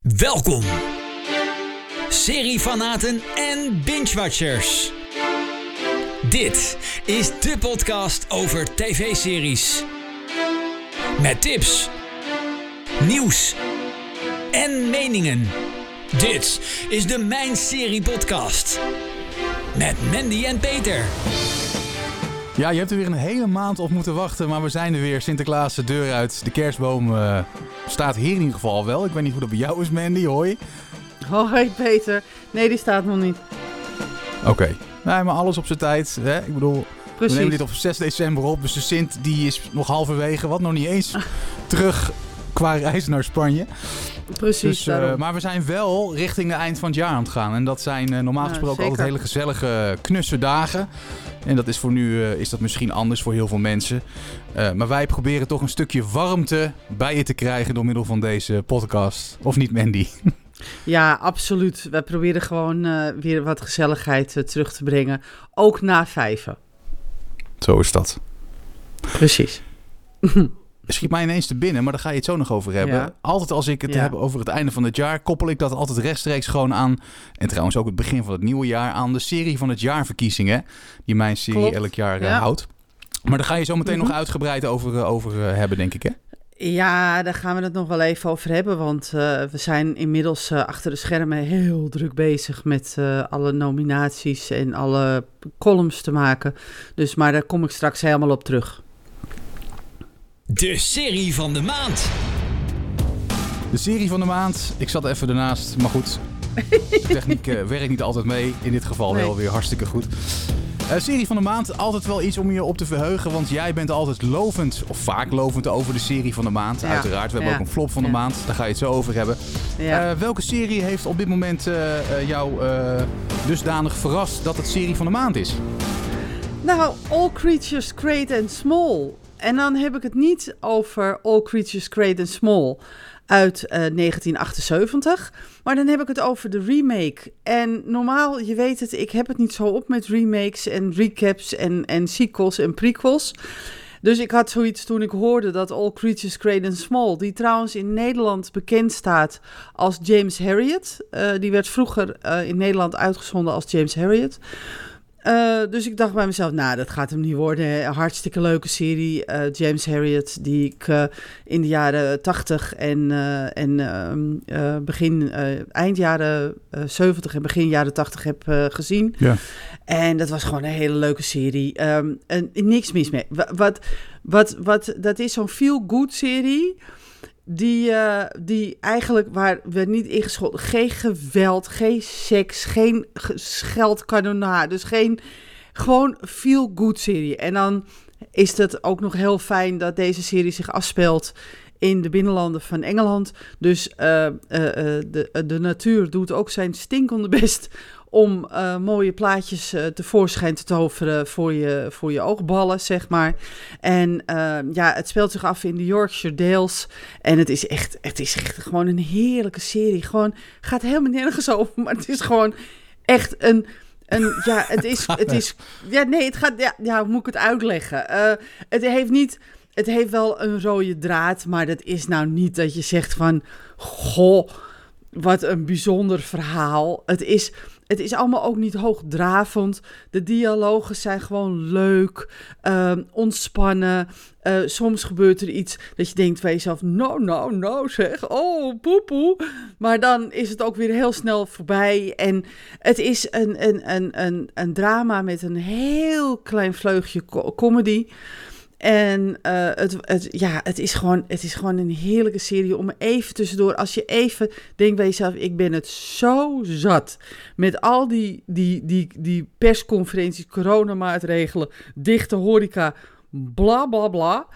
Welkom, seriefanaten en binge-watchers. Dit is de podcast over tv-series. Met tips, nieuws en meningen. Dit is de Mijn Serie Podcast. Met Mandy en Peter. Ja, je hebt er weer een hele maand op moeten wachten, maar we zijn er weer. Sinterklaas de deur uit. De kerstboom eh, staat hier in ieder geval wel. Ik weet niet hoe dat bij jou is, Mandy. Hoi. Hoi Peter. Nee, die staat nog niet. Oké. Nee, maar alles op zijn tijd. Hè? Ik bedoel, we nemen dit op 6 december op. Dus de Sint die is nog halverwege, wat nog niet eens terug qua reis naar Spanje. Precies, Dus, eh, maar we zijn wel richting het eind van het jaar aan het gaan. En dat zijn eh, normaal gesproken altijd hele gezellige, knusse dagen. En dat is voor nu eh, is dat misschien anders voor heel veel mensen. Maar wij proberen toch een stukje warmte bij je te krijgen door middel van deze podcast. Of niet, Mandy? Ja, absoluut. Wij proberen gewoon weer wat gezelligheid terug te brengen. Ook na vijven. Zo is dat. Precies. Schiet mij ineens te binnen, maar daar ga je het zo nog over hebben. Ja. Altijd als ik het Ja. heb over het einde van het jaar, koppel ik dat altijd rechtstreeks gewoon aan. En trouwens ook het begin van het nieuwe jaar aan de serie van het jaarverkiezingen. Die mijn serie Klopt. elk jaar eh, Ja. houdt. Maar daar ga je zo meteen Mhm. nog uitgebreid over, eh, over eh, hebben, denk ik. Hè? Ja, daar gaan we het nog wel even over hebben. Want we zijn inmiddels achter de schermen heel druk bezig met alle nominaties en alle columns te maken. Dus, maar daar kom ik straks helemaal op terug. De serie van de maand. De serie van de maand. Ik zat even ernaast, maar goed. De techniek eh, werkt niet altijd mee. In dit geval Nee. wel weer hartstikke goed. Eh, serie van de maand, altijd wel iets om je op te verheugen. Want jij bent altijd lovend, of vaak lovend over de serie van de maand. Ja. Uiteraard, we hebben Ja. ook een flop van de Ja. maand. Daar ga je het zo over hebben. Ja. Eh, welke serie heeft op dit moment jou eh, dusdanig verrast dat het serie van de maand is? Nou, All Creatures Great and Small. En dan heb ik het niet over All Creatures Great and Small uit eh, 1978. Maar dan heb ik het over de remake. En normaal, je weet het, ik heb het niet zo op met remakes en recaps en, en sequels en prequels. Dus ik had zoiets toen ik hoorde dat All Creatures Great and Small, die trouwens in Nederland bekend staat als James Harriet. eh, die werd vroeger eh, in Nederland uitgezonden als James Harriet. Eh, dus ik dacht bij mezelf, nou, dat gaat hem niet worden. Hartstikke leuke serie. eh, James Harriet, die ik eh, in de jaren 80 en, en ehm, eh, begin, eind jaren eh, 70 en begin jaren 80 heb gezien. Ja. En dat was gewoon een hele leuke serie. Ehm, en niks mis mee. Wa- Wat, wat, wat, dat is zo'n feel-good serie. Die, eh, die eigenlijk waar we niet ingescholden. Geen geweld, geen seks, geen ge- scheldkanonade. Dus geen. Gewoon feel-good serie. En dan is het ook nog heel fijn dat deze serie zich afspeelt in de binnenlanden van Engeland. Dus eh, eh, de, de natuur doet ook zijn stinkende best om eh, mooie plaatjes eh, tevoorschijn te toveren voor je, voor je oogballen, zeg maar. En eh, ja, het speelt zich af in de Yorkshire Dales. En het is echt, het is echt gewoon een heerlijke serie. Gewoon, gaat helemaal nergens over, maar het is gewoon echt een... een ja, het is, het is... Ja, nee, het gaat... Ja, ja hoe moet ik het uitleggen? Eh, het heeft niet... Het heeft wel een rode draad, maar dat is nou niet dat je zegt van... Goh, wat een bijzonder verhaal. Het is, het is allemaal ook niet hoogdravend. De dialogen zijn gewoon leuk, ehm, ontspannen. Eh, soms gebeurt er iets dat je denkt bij jezelf... Nou, nou, nou zeg, oh, poepoe. Maar dan is het ook weer heel snel voorbij. En het is een, een, een, een, een drama met een heel klein vleugje co- comedy... En eh, het, het, ja, het, is gewoon, het is gewoon een heerlijke serie om even tussendoor. Als je even denkt bij jezelf: ik ben het zo zat. Met al die, die, die, die persconferenties, coronamaatregelen, dichte horeca, bla bla bla.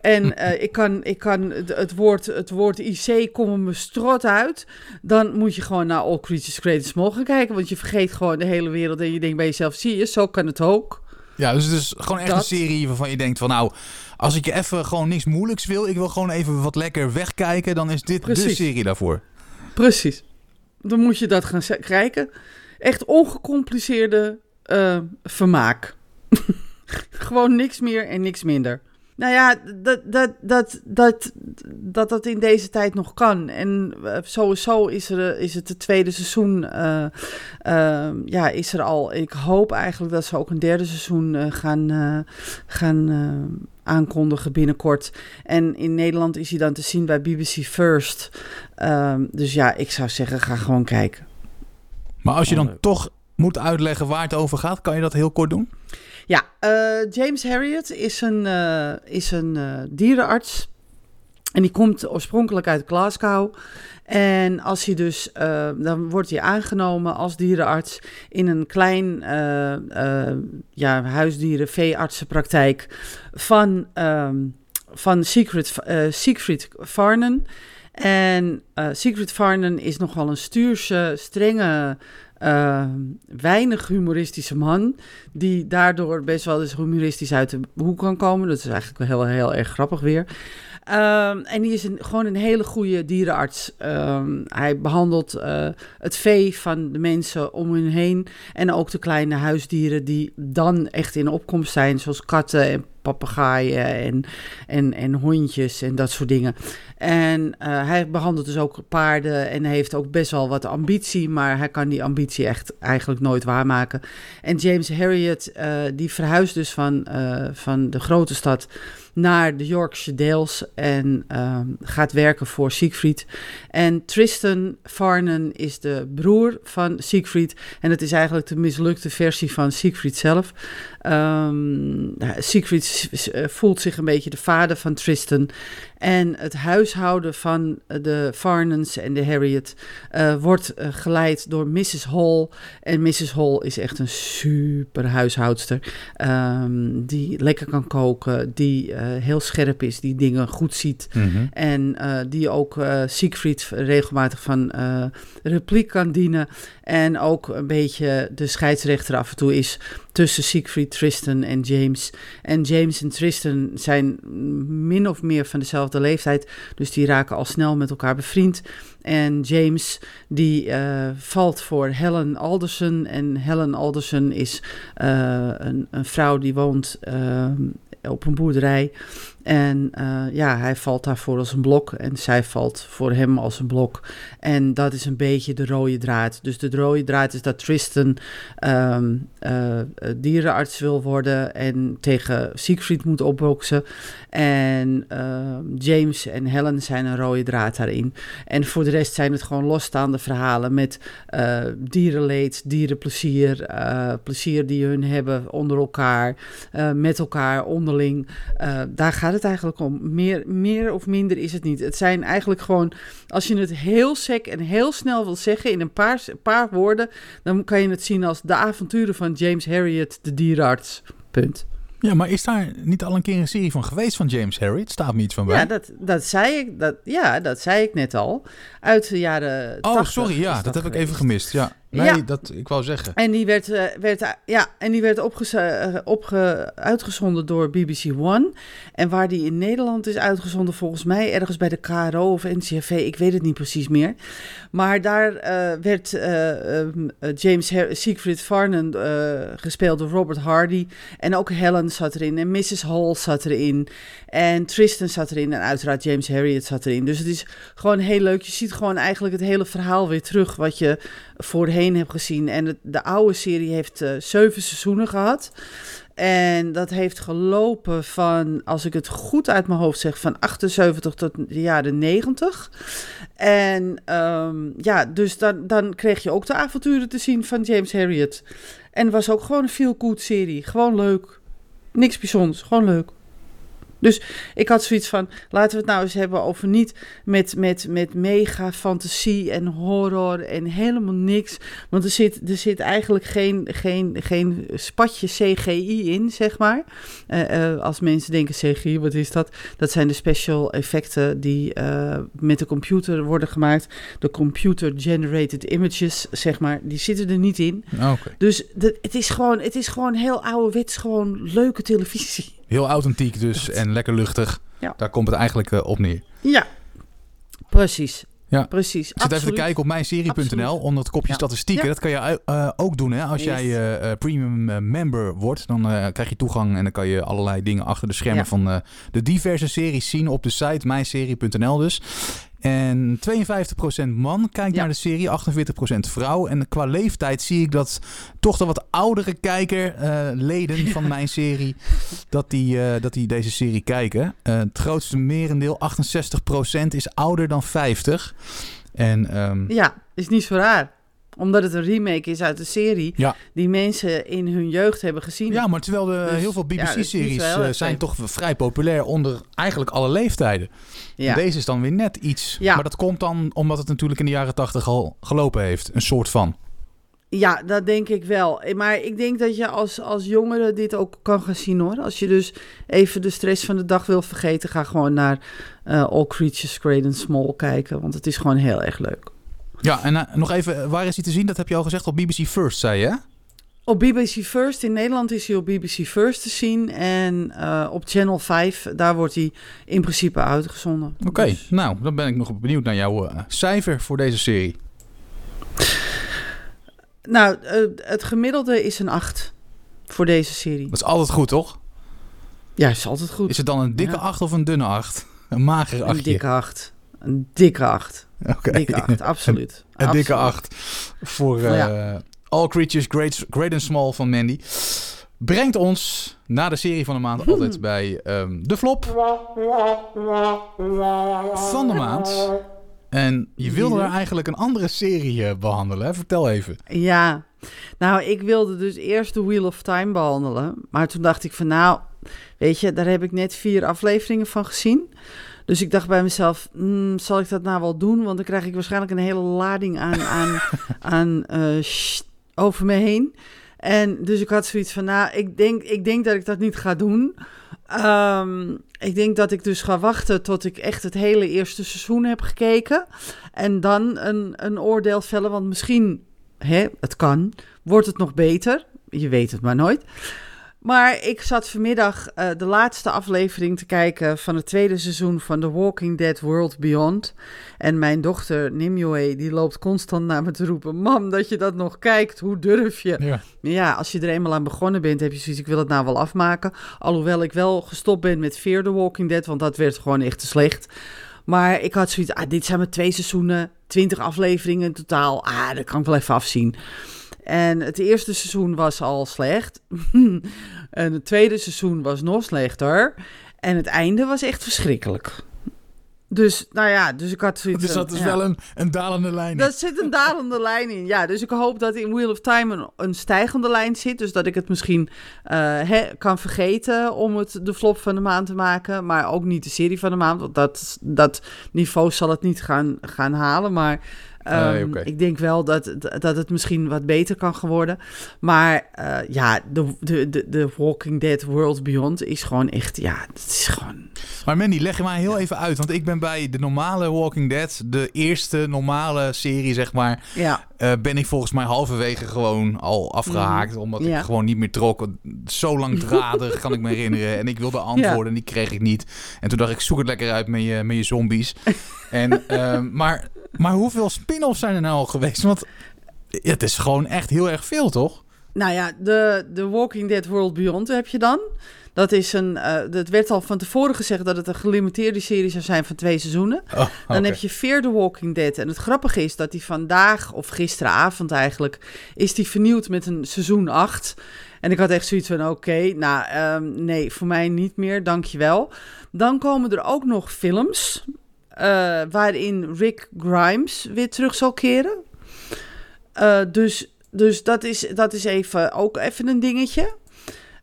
En eh, ik kan, ik kan het, het, woord, het woord IC komen me strot uit. Dan moet je gewoon naar All Creatures Small gaan kijken. Want je vergeet gewoon de hele wereld. En je denkt bij jezelf: zie je, zo kan het ook. Ja, dus het is gewoon echt Dat. een serie waarvan je denkt van nou, als ik even gewoon niks moeilijks wil, ik wil gewoon even wat lekker wegkijken, dan is dit de serie daarvoor. Precies. Dan moet je dat gaan kijken. Echt ongecompliceerde eh, vermaak. Gewoon niks meer en niks minder. Nou ja, dat dat, dat, dat, dat dat in deze tijd nog kan. En uh, sowieso is, er, is het het tweede seizoen. Uh, uh, ja, is er al. Ik hoop eigenlijk dat ze ook een derde seizoen gaan, gaan aankondigen binnenkort. En in Nederland is hij dan te zien bij BBC First. Ehm, dus ja, ik zou zeggen, ga gewoon kijken. Maar als je dan toch moet uitleggen waar het over gaat, kan je dat heel kort doen? Ja, uh, James Harriet is een, uh, is een uh, dierenarts. En die komt oorspronkelijk uit Glasgow. En als hij dus, dan wordt hij aangenomen als dierenarts in een klein ja, huisdieren veeartsenpraktijk van, um, van Siegfried, Siegfried. En Siegfried Varnen is nogal een stuurse, strenge uh, weinig humoristische man. Die daardoor best wel eens humoristisch uit de hoek kan komen. Dat is eigenlijk wel heel, heel erg grappig weer. Um, en die is een, gewoon een hele goede dierenarts. Um, hij behandelt uh, het vee van de mensen om hen heen. En ook de kleine huisdieren die dan echt in opkomst zijn. Zoals katten en papegaaien en, en, en hondjes en dat soort dingen. En uh, hij behandelt dus ook paarden en heeft ook best wel wat ambitie, maar hij kan die ambitie echt eigenlijk nooit waarmaken. En James Harriet, uh, die verhuist dus van, uh, van de grote stad naar de Yorkshire Dales en um, gaat werken voor Siegfried. En Tristan Farnan is de broer van Siegfried en het is eigenlijk de mislukte versie van Siegfried zelf. Um, Siegfried voelt zich een beetje de vader van Tristan. En het huishouden van de Farnans en de Harriet uh, wordt uh, geleid door Mrs. Hall. En Mrs. Hall is echt een super huishoudster. Um, die lekker kan koken, die uh, heel scherp is, die dingen goed ziet. Mm -hmm. En die ook Siegfried regelmatig van repliek kan dienen. En ook een beetje de scheidsrechter af en toe is tussen Siegfried, Tristan en James. En James en Tristan zijn min of meer van dezelfde leeftijd. Dus die raken al snel met elkaar bevriend. En James die uh, valt voor Helen Alderson. En Helen Alderson is uh, een, een, vrouw die woont uh, op een boerderij. En uh, ja, hij valt daarvoor als een blok en zij valt voor hem als een blok. En dat is een beetje de rode draad. Dus de rode draad is dat Tristan um, uh, dierenarts wil worden en tegen Siegfried moet opboksen. En uh, James en Helen zijn een rode draad daarin. En voor de rest zijn het gewoon losstaande verhalen met dierenleed, dierenplezier, plezier die hun hebben onder elkaar, met elkaar, onderling. daar gaat het eigenlijk om. Meer, meer of minder is het niet. Het zijn eigenlijk gewoon, als je het heel sec en heel snel wil zeggen in een paar, paar woorden, dan kan je het zien als de avonturen van James Harriet, de dierarts. Punt. Ja, maar is daar niet al een keer een serie van geweest van James Harriet? Staat me iets van bij. Ja, dat, dat, zei, ik, dat, ja, dat zei ik net al. Uit de jaren Oh, 80 sorry, ja, dat, dat heb geweest. ik even gemist. Ja. Nee, ja. dat ik wou zeggen. En die werd, uh, werd, ja, en die werd opge uh, opge uitgezonden door BBC One. En waar die in Nederland is uitgezonden, volgens mij ergens bij de KRO of NCRV, ik weet het niet precies meer. Maar daar uh, werd um, James Her Siegfried Farnan gespeeld door Robert Hardy. En ook Helen zat erin. En Mrs. Hall zat erin. En Tristan zat erin. En uiteraard James Harriet zat erin. Dus het is gewoon heel leuk. Je ziet gewoon eigenlijk het hele verhaal weer terug wat je voorheen hebt gezien. En het, de oude serie heeft uh, zeven seizoenen gehad. En dat heeft gelopen van, als ik het goed uit mijn hoofd zeg, van 78 tot de jaren 90. En um, ja, dus dan, dan kreeg je ook de avonturen te zien van James Harriet. En het was ook gewoon een feel-good serie. Gewoon leuk. Niks bijzonders, gewoon leuk. Dus ik had zoiets van, laten we het nou eens hebben over niet met, met, met mega fantasie en horror en helemaal niks. Want er zit, er zit eigenlijk geen, geen, geen spatje CGI in, zeg maar. Uh, uh, als mensen denken CGI, wat is dat? Dat zijn de special effecten die uh, met de computer worden gemaakt. De computer-generated images, zeg maar, die zitten er niet in. Okay. Dus de, het, is gewoon, het is gewoon heel ouderwets, gewoon leuke televisie. Heel authentiek dus en lekker luchtig. Ja. Daar komt het eigenlijk uh, op neer. Ja, precies. Ja. precies. Ik zit even te absoluut. kijken op mijnserie.nl Absoluut. onder het kopje Ja. statistieken. Ja. Dat kan je eh, ook doen hè? als Yes. jij eh, eh, premium eh, member wordt. Dan eh, krijg je toegang en dan kan je allerlei dingen achter de schermen Ja. van eh, de diverse series zien op de site mijnserie.nl dus. En 52% man kijkt Ja. naar de serie, 48% vrouw. En qua leeftijd zie ik dat toch de wat oudere kijkerleden van mijn serie... dat die, eh, dat die deze serie kijken. Eh, het grootste merendeel, 68% is ouder dan 50. En ehm, Ja, is niet zo raar. Omdat het een remake is uit een serie Ja. die mensen in hun jeugd hebben gezien. Ja, maar terwijl de, Dus, heel veel BBC-series erg zijn toch vrij populair onder eigenlijk alle leeftijden. Ja. Deze is dan weer net iets. Ja. Maar dat komt dan omdat het natuurlijk in de jaren tachtig al gelopen heeft. Een soort van. Ja, dat denk ik wel. Eh, Maar ik denk dat je als, als jongere dit ook kan gaan zien hoor. Als je dus even de stress van de dag wil vergeten, ga gewoon naar eh, All Creatures Great and Small kijken. Want het is gewoon heel erg leuk. Ja, en eh, nog even, waar is hij te zien? Dat heb je al gezegd op BBC First, zei je? Op BBC First, in Nederland is hij op BBC First te zien. En eh, op Channel 5, daar wordt hij in principe uitgezonden. Oké, Dus- nou, dan ben ik nog benieuwd naar jouw eh, cijfer voor deze serie. Nou, eh, het gemiddelde is een 8 voor deze serie. Dat is altijd goed, toch? Ja, is altijd goed. Is het dan een dikke Ja. 8 of een dunne 8? Een magere Een 8? dikke 8. Een dikke 8. Oké. Dikke 8, absoluut. Een dikke. 8 voor eh, Ja. All Creatures Great, Great and Small van Mandy. Brengt ons na de serie van de maand altijd bij ehm, de flop van de maand. En je wilde er eigenlijk een andere serie eh, behandelen. Hè? Vertel even. Ja, nou, ik wilde dus eerst de Wheel of Time behandelen. Maar toen dacht ik van, nou, weet je, daar heb ik net vier afleveringen van gezien. Dus ik dacht bij mezelf, hmm, zal ik dat nou wel doen? Want dan krijg ik waarschijnlijk een hele lading aan, aan, aan eh, over me heen. En dus ik had zoiets van, nou, ik denk, ik denk dat ik dat niet ga doen. Ehm, ik denk dat ik dus ga wachten tot ik echt het hele eerste seizoen heb gekeken. En dan een, een oordeel vellen, want misschien, hè, het kan, wordt het nog beter. Je weet het maar nooit. Maar ik zat vanmiddag eh, de laatste aflevering te kijken van het tweede seizoen van The Walking Dead World Beyond. En mijn dochter Nimue, die loopt constant naar me te roepen... Mam, dat je dat nog kijkt, hoe durf je? Ja. Als je er eenmaal aan begonnen bent, heb je zoiets, ik wil het nou wel afmaken. Alhoewel ik wel gestopt ben met Fear the Walking Dead, want dat werd gewoon echt te slecht. Maar ik had zoiets, ah, dit zijn maar twee seizoenen, twintig afleveringen in totaal. Ah, dat kan ik wel even afzien. En het eerste seizoen was al slecht. en het tweede seizoen was nog slechter. En het einde was echt verschrikkelijk. Dus, nou ja, dus ik had zoiets Dus dat is ja. wel een, een dalende lijn. in. Daar zit een dalende lijn in. Ja, dus ik hoop dat in Wheel of Time een, een stijgende lijn zit. Dus dat ik het misschien eh, kan vergeten om het de flop van de maand te maken. Maar ook niet de serie van de maand. Want dat, dat niveau zal het niet gaan, gaan halen. Maar ehm, ik denk wel dat, dat het misschien wat beter kan geworden. Maar eh, ja, de, de, de, de Walking Dead World Beyond is gewoon echt... Ja, het is gewoon... Maar Mandy, leg je mij heel even uit. Want ik ben bij de normale Walking Dead, de eerste normale serie, zeg maar, Ja, eh, ben ik volgens mij halverwege gewoon al afgehaakt. Omdat Mhm. Ja. ik gewoon niet meer trok. Zo langdradig kan ik me herinneren. En ik wilde antwoorden en die kreeg ik niet. En toen dacht ik, zoek het lekker uit met je, met je zombies. en, ehm, maar, maar hoeveel spin-offs zijn er nou al geweest? Want het is gewoon echt heel erg veel, toch? Nou ja, de, de Walking Dead World Beyond heb je dan. Dat is een. eh het werd al van tevoren gezegd dat het een gelimiteerde serie zou zijn van twee seizoenen. Oh, Dan heb je Fear the Walking Dead. En het grappige is dat die vandaag, of gisteravond eigenlijk, is die vernieuwd met een seizoen 8. En ik had echt zoiets van: oké, nou ehm, nee, voor mij niet meer, dankjewel. Dan komen er ook nog films. Eh, waarin Rick Grimes weer terug zal keren. Eh, dus dus dat, is, dat is even, ook even een dingetje.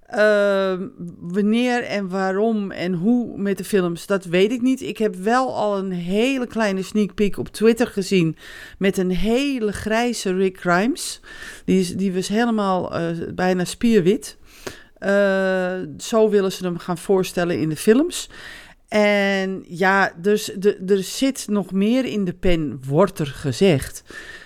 Ehm, wanneer en waarom en hoe met de films, dat weet ik niet. Ik heb wel al een hele kleine sneak peek op Twitter gezien met een hele grijze Rick Grimes. Die, is, die was helemaal eh, bijna spierwit. Zo willen ze hem gaan voorstellen in de films. En ja, dus er zit nog meer in de pen, wordt er gezegd.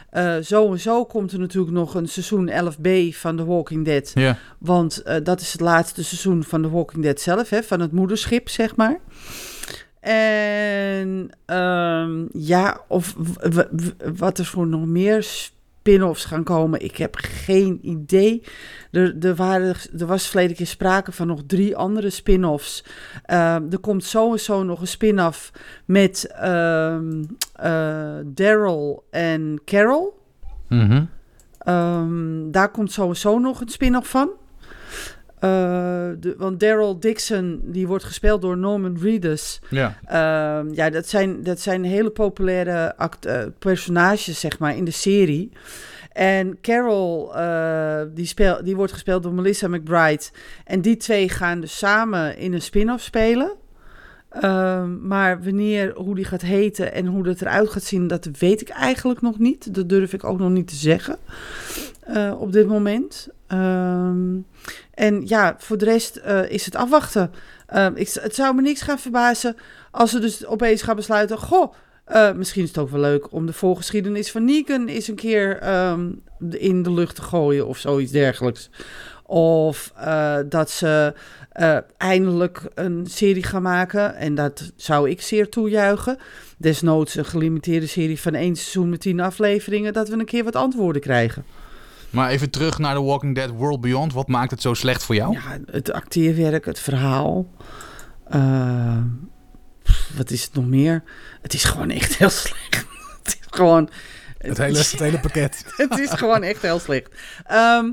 Eh, zo en zo komt er natuurlijk nog een seizoen 11b van The Walking Dead. Ja. Want eh, dat is het laatste seizoen van The Walking Dead zelf, hè, van het moederschip, zeg maar. En ehm, ja, of wat er voor nog meer spin-offs gaan komen, ik heb geen idee. Er, er, waren, er was verleden keer sprake van nog drie andere spin-offs. Ehm, er komt sowieso nog een spin-off met ehm, eh, Daryl en Carol. Mhm. Ehm, daar komt sowieso nog een spin-off van. Eh, de, want Daryl Dixon, die wordt gespeeld door Norman Reedus. Ja. Ehm, ja, dat zijn, dat zijn hele populaire act- eh, personages, zeg maar, in de serie. En Carol, eh, die, speel, die wordt gespeeld door Melissa McBride. En die twee gaan dus samen in een spin-off spelen. Ehm, maar wanneer, hoe die gaat heten en hoe dat eruit gaat zien, dat weet ik eigenlijk nog niet. Dat durf ik ook nog niet te zeggen op dit moment. Ehm, en ja, voor de rest eh, is het afwachten. Ehm, ik, het zou me niks gaan verbazen als ze dus opeens gaan besluiten... Goh, eh, misschien is het ook wel leuk om de voorgeschiedenis van Negan eens een keer ehm, in de lucht te gooien of zoiets dergelijks. Of eh, dat ze eindelijk een serie gaan maken. En dat zou ik zeer toejuichen. Desnoods een gelimiteerde serie van één seizoen met tien afleveringen. Dat we een keer wat antwoorden krijgen. Maar even terug naar The Walking Dead World Beyond. Wat maakt het zo slecht voor jou? Ja, het acteerwerk, het verhaal. Eh, wat is het nog meer? Het is gewoon echt heel slecht. het is gewoon... Het hele, het hele pakket. het is gewoon echt heel slecht. Ehm,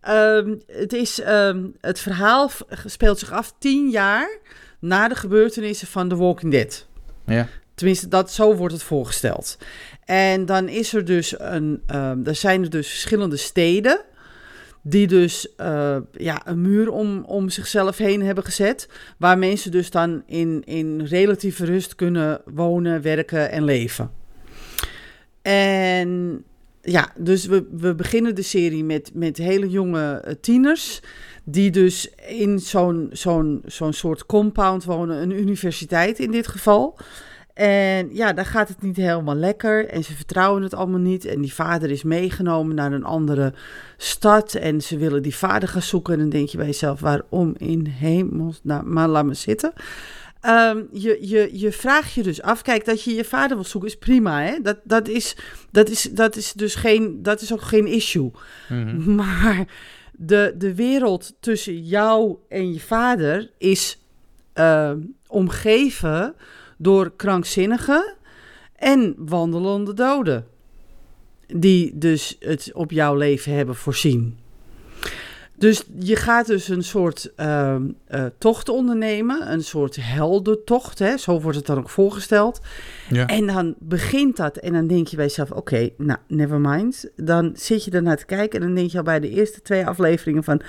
ehm, het, is, ehm, het verhaal speelt zich af tien jaar na de gebeurtenissen van The Walking Dead. Ja. Tenminste, dat, zo wordt het voorgesteld. En dan is er dus een, ehm, er zijn er dus verschillende steden die dus eh, ja, een muur om, om zichzelf heen hebben gezet, waar mensen dus dan in, in relatieve rust kunnen wonen, werken en leven. En ja, dus we, we beginnen de serie met, met hele jonge eh, tieners. Die dus in zo'n zo'n zo'n soort compound wonen, een universiteit in dit geval. En ja, daar gaat het niet helemaal lekker. En ze vertrouwen het allemaal niet. En die vader is meegenomen naar een andere stad. En ze willen die vader gaan zoeken. En dan denk je bij jezelf, waarom in hemels... Nou, maar laat me zitten. Ehm, je, je, je vraagt je dus af, kijk, dat je je vader wil zoeken is prima, hè? Dat, dat, is, dat, is, dat is dus geen, dat is ook geen issue. Mhm. Maar de, de wereld tussen jou en je vader is ehm, omgeven door krankzinnigen en wandelende doden. Die dus het op jouw leven hebben voorzien. Dus je gaat dus een soort ehm, eh, tocht ondernemen, een soort heldentocht, hè? zo wordt het dan ook voorgesteld. Ja. En dan begint dat en dan denk je bij jezelf, oké, nou, never mind. Dan zit je ernaar te kijken en dan denk je al bij de eerste twee afleveringen van...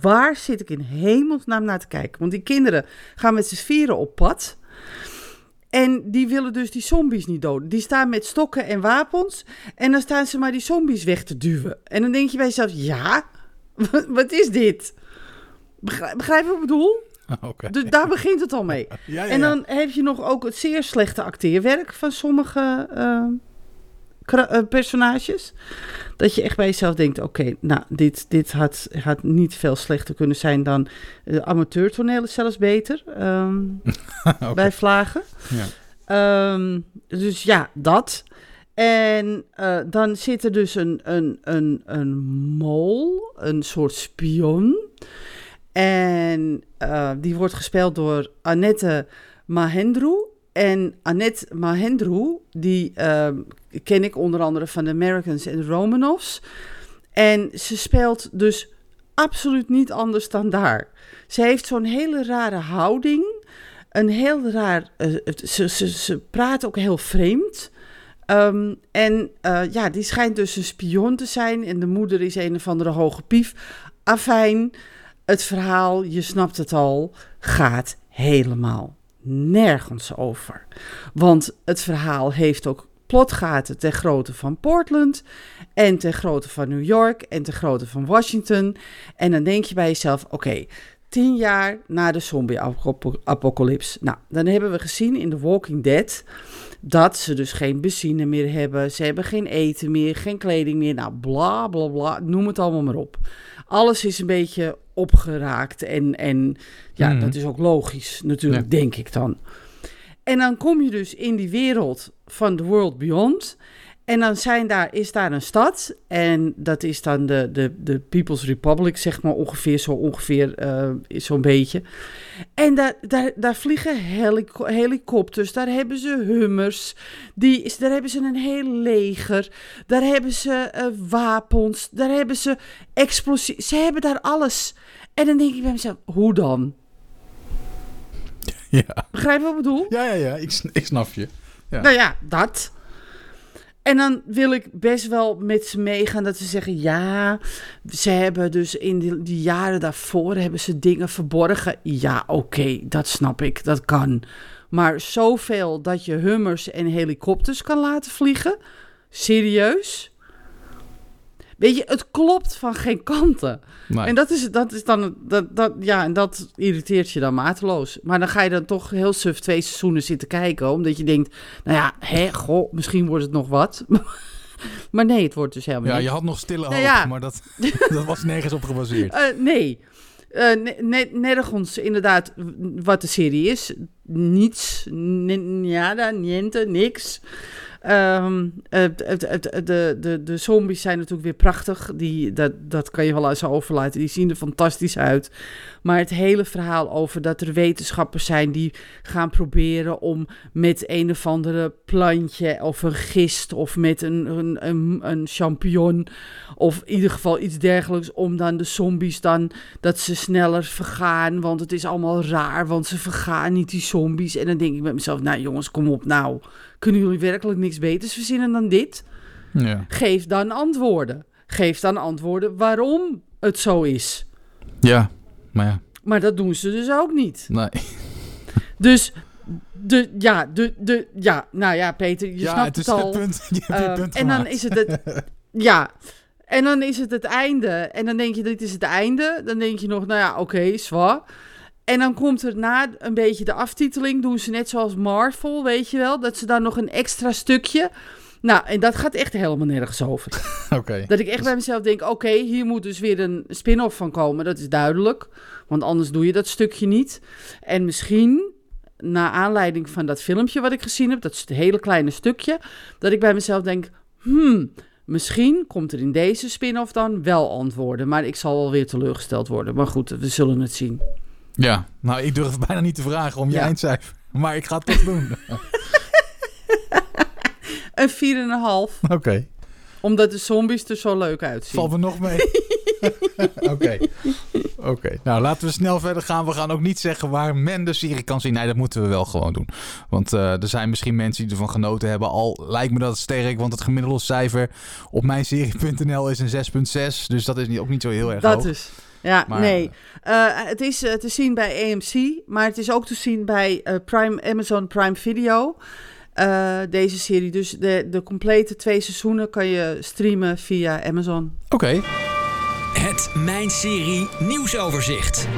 waar zit ik in hemelsnaam naar te kijken? Want die kinderen gaan met z'n vieren op pad... En die willen dus die zombies niet doden. Die staan met stokken en wapens. En dan staan ze maar die zombies weg te duwen. En dan denk je bij jezelf, ja, wat is dit? Begrijp, begrijp je wat ik bedoel? Oké. Dus daar begint het al mee. Ja, ja, En dan heb je nog ook het zeer slechte acteerwerk van sommige eh, kra- eh, personages. Dat je echt bij jezelf denkt, oké, nou, dit, dit had, had niet veel slechter kunnen zijn dan... Uh, amateurtoneel is zelfs beter ehm, bij Vlagen. Ja. Ehm, dus ja, dat. En eh, dan zit er dus een, een, een, een mol, een soort spion. En eh, die wordt gespeeld door Annette Mahendru. En Annette Mahendru, die ehm, ken ik onder andere van de Americans en de Romanovs. En ze speelt dus absoluut niet anders dan daar. Ze heeft zo'n hele rare houding. Een heel raar. eh, ze, ze, ze praat ook heel vreemd. Ehm, en eh, ja, die schijnt dus een spion te zijn. En de moeder is een of andere hoge pief. Afijn, het verhaal, je snapt het al, gaat helemaal nergens over. Want het verhaal heeft ook plotgaten ter grootte van Portland. En ter grootte van New York. En ter grootte van Washington. En dan denk je bij jezelf: oké. Tien jaar na de zombie-apocalypse. Nou, dan hebben we gezien in The Walking Dead dat ze dus geen benzine meer hebben. Ze hebben geen eten meer, geen kleding meer. Nou, bla bla bla. Noem het allemaal maar op. Alles is een beetje opgeraakt. En, en ja, Mhm. dat is ook logisch, natuurlijk, denk ik dan. En dan kom je dus in die wereld van The World Beyond. En dan zijn daar, is daar een stad. En dat is dan de, de, de People's Republic, zeg maar ongeveer, zo ongeveer, uh, zo'n beetje. En daar, daar, daar vliegen helico helikopters, daar hebben ze hummers, die, daar hebben ze een heel leger, daar hebben ze uh, wapens, daar hebben ze explosies, ze hebben daar alles. En dan denk ik bij mezelf, hoe dan? Ja. Begrijp je wat ik bedoel? Ja, ja, ja, ik, ik snap je. Ja. Nou ja, dat. En dan wil ik best wel met ze meegaan dat ze zeggen: ja, ze hebben dus in die, jaren daarvoor hebben ze dingen verborgen. Ja, oké, dat snap ik, dat kan. Maar zoveel dat je hummers en helikopters kan laten vliegen? Serieus? Weet je, het klopt van geen kanten. En dat is, dat is dan, dat, dat, ja, en dat irriteert je dan mateloos. Maar dan ga je dan toch heel suf twee seizoenen zitten kijken, omdat je denkt, nou ja, hè, goh, misschien wordt het nog wat. maar nee, het wordt dus helemaal Ja, niet. je had nog stille hoop, Nou ja. maar dat, dat was nergens op gebaseerd. Eh, nee. Eh, ne- ne- nergens inderdaad wat de serie is. Niets. N- Nada, niente, niks. Ehm, het- het- het- de, de, de zombies zijn natuurlijk weer prachtig. Die, dat, dat kan je wel eens overlaten. Die zien er fantastisch uit. Maar het hele verhaal over dat er wetenschappers zijn die gaan proberen om met een of andere plantje of een gist of met een, een, een, een champignon of in ieder geval iets dergelijks om dan de zombies dan dat ze sneller vergaan, want het is allemaal raar, want ze vergaan niet die zombies. En dan denk ik met mezelf, nou jongens, kom op nou. Kunnen jullie werkelijk niks beters verzinnen dan dit? Ja. Geef dan antwoorden. Geef dan antwoorden waarom het zo is. ja, maar ja, Maar dat doen ze dus ook niet. nee. Dus, de, ja, de, de, ja, nou ja, Peter, je ja, snapt het het, is al. het punt. Je Ehm, punt en dan is het het, ja. En dan is het het einde. En dan denk je, dit is het einde. Dan denk je nog, nou ja, oké, zwaar. En dan komt er na een beetje de aftiteling, doen ze net zoals Marvel, weet je wel, dat ze dan nog een extra stukje. Nou, en dat gaat echt helemaal nergens over. Oké. Dat ik echt bij mezelf denk, oké, hier moet dus weer een spin-off van komen. Dat is duidelijk, want anders doe je dat stukje niet. En misschien, na aanleiding van dat filmpje wat ik gezien heb, dat is het hele kleine stukje, dat ik bij mezelf denk, hmm, misschien komt er in deze spin-off dan wel antwoorden. Maar ik zal wel weer teleurgesteld worden. Maar goed, we zullen het zien. Ja, nou, ik durf bijna niet te vragen om je Ja. eindcijfer. Maar ik ga het toch doen. Een 4,5, Oké. omdat de zombies er zo leuk uitzien. Valt me nog mee. Oké. Oké. Nou, laten we snel verder gaan. We gaan ook niet zeggen waar men de serie kan zien. Nee, dat moeten we wel gewoon doen. Want eh, er zijn misschien mensen die ervan genoten hebben. Al lijkt me dat sterk, want het gemiddelde cijfer op mijnserie.nl is een 6,6. Dus dat is niet, ook niet zo heel erg Dat hoog. is. Ja, Maar, nee. Eh, het is eh, te zien bij AMC, maar het is ook te zien bij eh, Prime, Amazon Prime Video. Eh, deze serie. Dus de, de complete twee seizoenen kan je streamen via Amazon. Oké. Het Mijn Serie nieuwsoverzicht.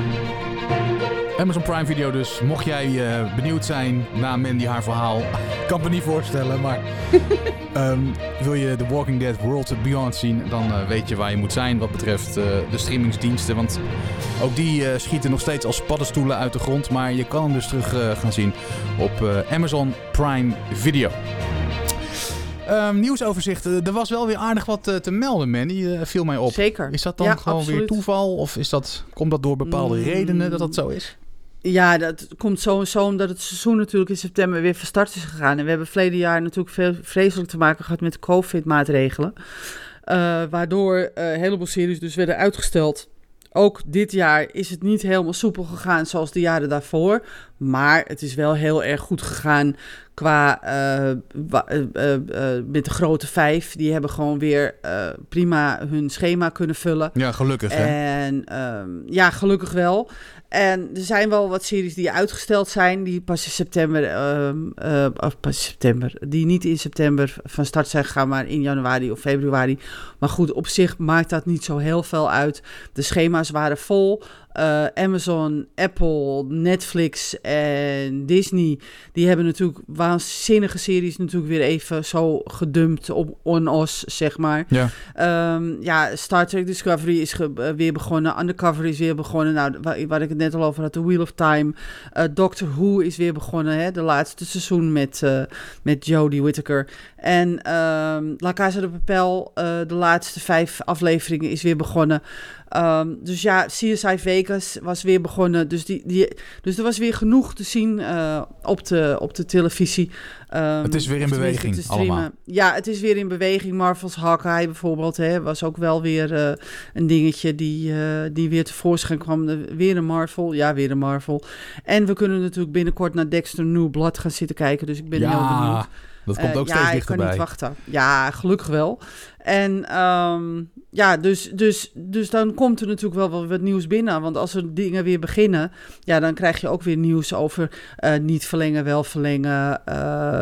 Amazon Prime Video dus. Mocht jij eh, benieuwd zijn naar Mandy haar verhaal. Ik kan me niet voorstellen, maar... ehm, wil je The Walking Dead World Beyond zien... dan eh, weet je waar je moet zijn wat betreft eh, de streamingsdiensten. Want ook die schieten nog steeds als paddenstoelen uit de grond. Maar je kan hem dus terug gaan zien op Amazon Prime Video. Ehm, nieuwsoverzicht. Er was wel weer aardig wat te melden, Mandy. eh, viel mij op. Zeker. Is dat dan Ja, gewoon weer toeval? Of is dat, komt dat door bepaalde Mm. redenen dat dat zo is? Ja, dat komt sowieso omdat het seizoen natuurlijk in september weer van start is gegaan. En we hebben verleden jaar natuurlijk veel vreselijk te maken gehad met COVID-maatregelen. Eh, waardoor eh, een heleboel series dus werden uitgesteld. Ook dit jaar is het niet helemaal soepel gegaan zoals de jaren daarvoor. Maar het is wel heel erg goed gegaan qua eh, met de grote vijf. Die hebben gewoon weer prima hun schema kunnen vullen. Ja, gelukkig hè? En ehm, ja, gelukkig wel. En er zijn wel wat series die uitgesteld zijn, die pas in september, ehm, eh, of pas in september, die niet in september van start zijn gegaan, maar in januari of februari. Maar goed, op zich maakt dat niet zo heel veel uit. De schema's waren vol. eh, Amazon, Apple, Netflix en Disney, die hebben natuurlijk waanzinnige series natuurlijk weer even zo gedumpt op on-os, zeg maar. Ja. Ehm, ja, Star Trek Discovery is ge- eh, weer begonnen. Undercover is weer begonnen. Nou, waar, waar ik het net al over had, The Wheel of Time. Eh, Doctor Who is weer begonnen, hè, de laatste seizoen met, eh met Jodie Whittaker. En La Casa de Papel, de laatste vijf afleveringen is weer begonnen. Ehm, dus ja, CSI Vegas was weer begonnen. Dus, die, die, dus er was weer genoeg te zien eh, op, de, op de televisie. Ehm, Het is weer in beweging, allemaal. Ja, het is weer in beweging. Marvel's Hawkeye bijvoorbeeld hè, was ook wel weer eh, een dingetje die, eh, die weer tevoorschijn kwam. De- Weer een Marvel. Ja, weer een Marvel. En we kunnen natuurlijk binnenkort naar Dexter New Blood gaan zitten kijken. Dus ik ben heel benieuwd. ja, dat komt Eh, ook ja, steeds ik kan dichterbij. niet wachten. Ja, gelukkig wel. En ehm, ja, dus, dus, dus dan komt er natuurlijk wel wat, wat nieuws binnen. Want als er dingen weer beginnen, ja, dan krijg je ook weer nieuws over eh, niet verlengen, wel verlengen. eh,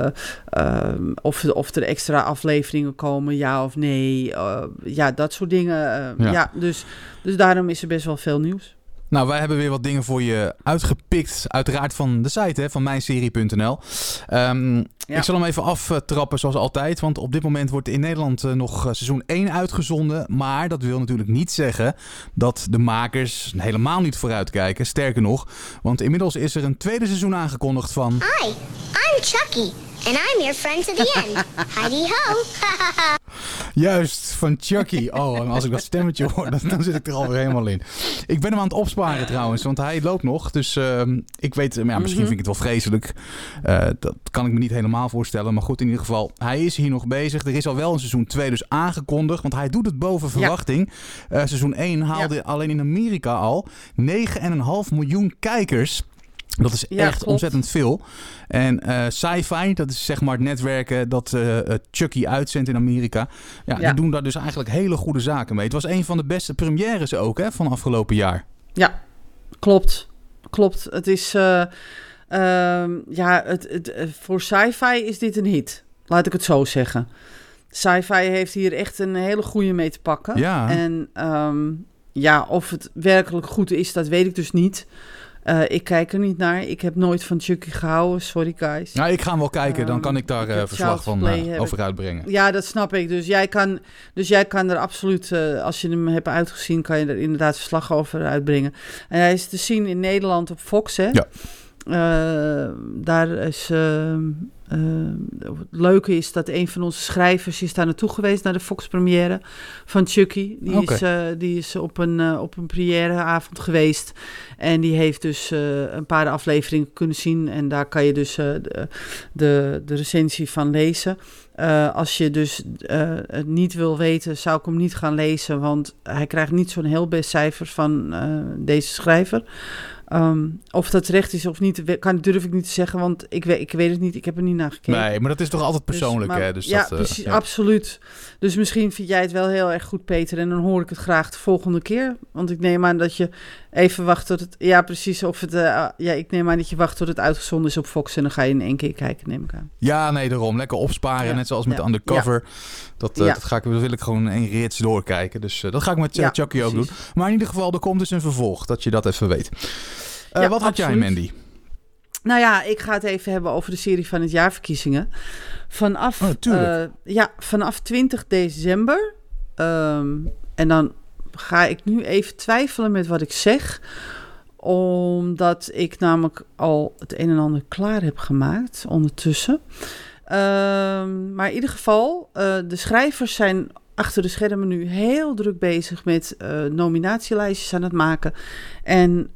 of, of er extra afleveringen komen, ja of nee. eh, ja, dat soort dingen. eh, Ja. ja, dus, dus daarom is er best wel veel nieuws. Nou, wij hebben weer wat dingen voor je uitgepikt. Uiteraard van de site, hè, van mijnserie.nl. Ehm, Ja. Ik zal hem even aftrappen zoals altijd. Want op dit moment wordt in Nederland eh, nog eh, seizoen 1 uitgezonden. Maar dat wil natuurlijk niet zeggen dat de makers helemaal niet vooruitkijken. Sterker nog, want inmiddels is er een tweede seizoen aangekondigd van... Hi, I'm Chucky, and I'm your friend to the end. Heidi ho! Juist, van Chucky. Oh, en als ik dat stemmetje hoor, dan, dan zit ik er alweer helemaal in. Ik ben hem aan het opsparen trouwens, want hij loopt nog. Dus ehm, ik weet, ja, misschien vind ik het wel vreselijk. Eh, dat kan ik me niet helemaal voorstellen. Maar goed, in ieder geval, hij is hier nog bezig. Er is al wel een seizoen 2 dus aangekondigd, want hij doet het boven verwachting. Eh, seizoen 1 haalde alleen in Amerika al 9,5 miljoen kijkers. Dat is Ja, echt klopt. ontzettend veel. En eh sci-fi, dat is zeg maar het netwerken dat eh, Chucky uitzendt in Amerika. Ja, Ja. die doen daar dus eigenlijk hele goede zaken mee. Het was een van de beste premières ook hè, van afgelopen jaar. Ja, klopt. Klopt. Het is. eh, ehm, ja, het, het, voor sci-fi is dit een hit. Laat ik het zo zeggen. Sci-fi heeft hier echt een hele goede mee te pakken. Ja. En ehm, ja, of het werkelijk goed is, dat weet ik dus niet. Eh, ik kijk er niet naar. Ik heb nooit van Chucky gehouden. Sorry, guys. Nou, ik ga hem wel kijken, dan Ehm, kan ik daar ik eh, verslag van eh, over uitbrengen. Ja, dat snap ik. Dus jij kan, dus jij kan er absoluut, als je hem hebt uitgezien, kan je er inderdaad verslag over uitbrengen. En hij is te zien in Nederland op Fox, hè? Ja. Eh, daar is. ehm, eh, het leuke is dat een van onze schrijvers is daar naartoe geweest naar de Fox-première van Chucky. Die, is, eh, die is op een, op een premièreavond geweest. En die heeft dus een paar afleveringen kunnen zien. En daar kan je dus de, de, de recensie van lezen. Als je dus het niet wil weten, zou ik hem niet gaan lezen. Want hij krijgt niet zo'n heel best cijfer van deze schrijver. Ehm, of dat terecht is of niet, kan, durf ik niet te zeggen. Want ik weet, ik weet het niet. Ik heb er niet naar gekeken. Nee, maar dat is toch altijd Dus, persoonlijk, maar- hè? Dus ja, dat, eh, precies, ja. absoluut. Dus misschien vind jij het wel heel erg goed, Peter. En dan hoor ik het graag de volgende keer. Want ik neem aan dat je even wacht tot het... Ja, precies. Of het, eh, ja, ik neem aan dat je wacht tot het uitgezonden is op Fox. En dan ga je in één keer kijken, neem ik aan. Ja, nee, daarom. Lekker opsparen, Ja. net zoals met. Undercover. Dat, eh, dat, ga ik, dat wil ik gewoon één rits doorkijken. Dus dat ga ik met Chucky ook doen. Maar in ieder geval, er komt dus een vervolg, dat je dat even weet. Eh, Ja, wat had jij. Mandy? Nou ja, ik ga het even hebben over de serie van het jaarverkiezingen. Vanaf, Oh, eh, ja, vanaf 20 december. ehm, en dan ga ik nu even twijfelen met wat ik zeg. Omdat ik namelijk al het een en ander klaar heb gemaakt ondertussen. Ehm, maar in ieder geval, eh, de schrijvers zijn achter de schermen nu heel druk bezig met nominatielijstjes aan het maken. En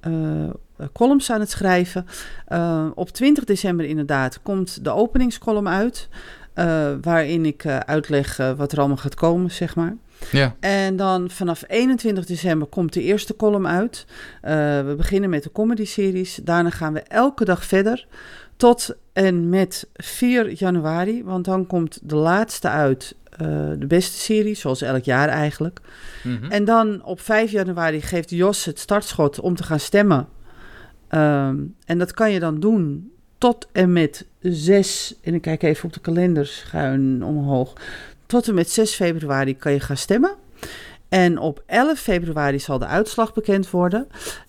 columns aan het schrijven. Eh, op 20 december inderdaad komt de openingscolumn uit. eh, waarin ik eh, uitleg eh, wat er allemaal gaat komen, zeg maar. Ja. En dan vanaf 21 december komt de eerste column uit. Eh, we beginnen met de comedy-series. Daarna gaan we elke dag verder. Tot en met 4 januari. Want dan komt de laatste uit. eh, de beste serie, zoals elk jaar eigenlijk. Mhm. En dan op 5 januari geeft Jos het startschot om te gaan stemmen. Ehm, en dat kan je dan doen tot en met 6. En ik kijk even op de kalender schuin omhoog. Tot en met 6 februari kan je gaan stemmen. En op 11 februari zal de uitslag bekend worden.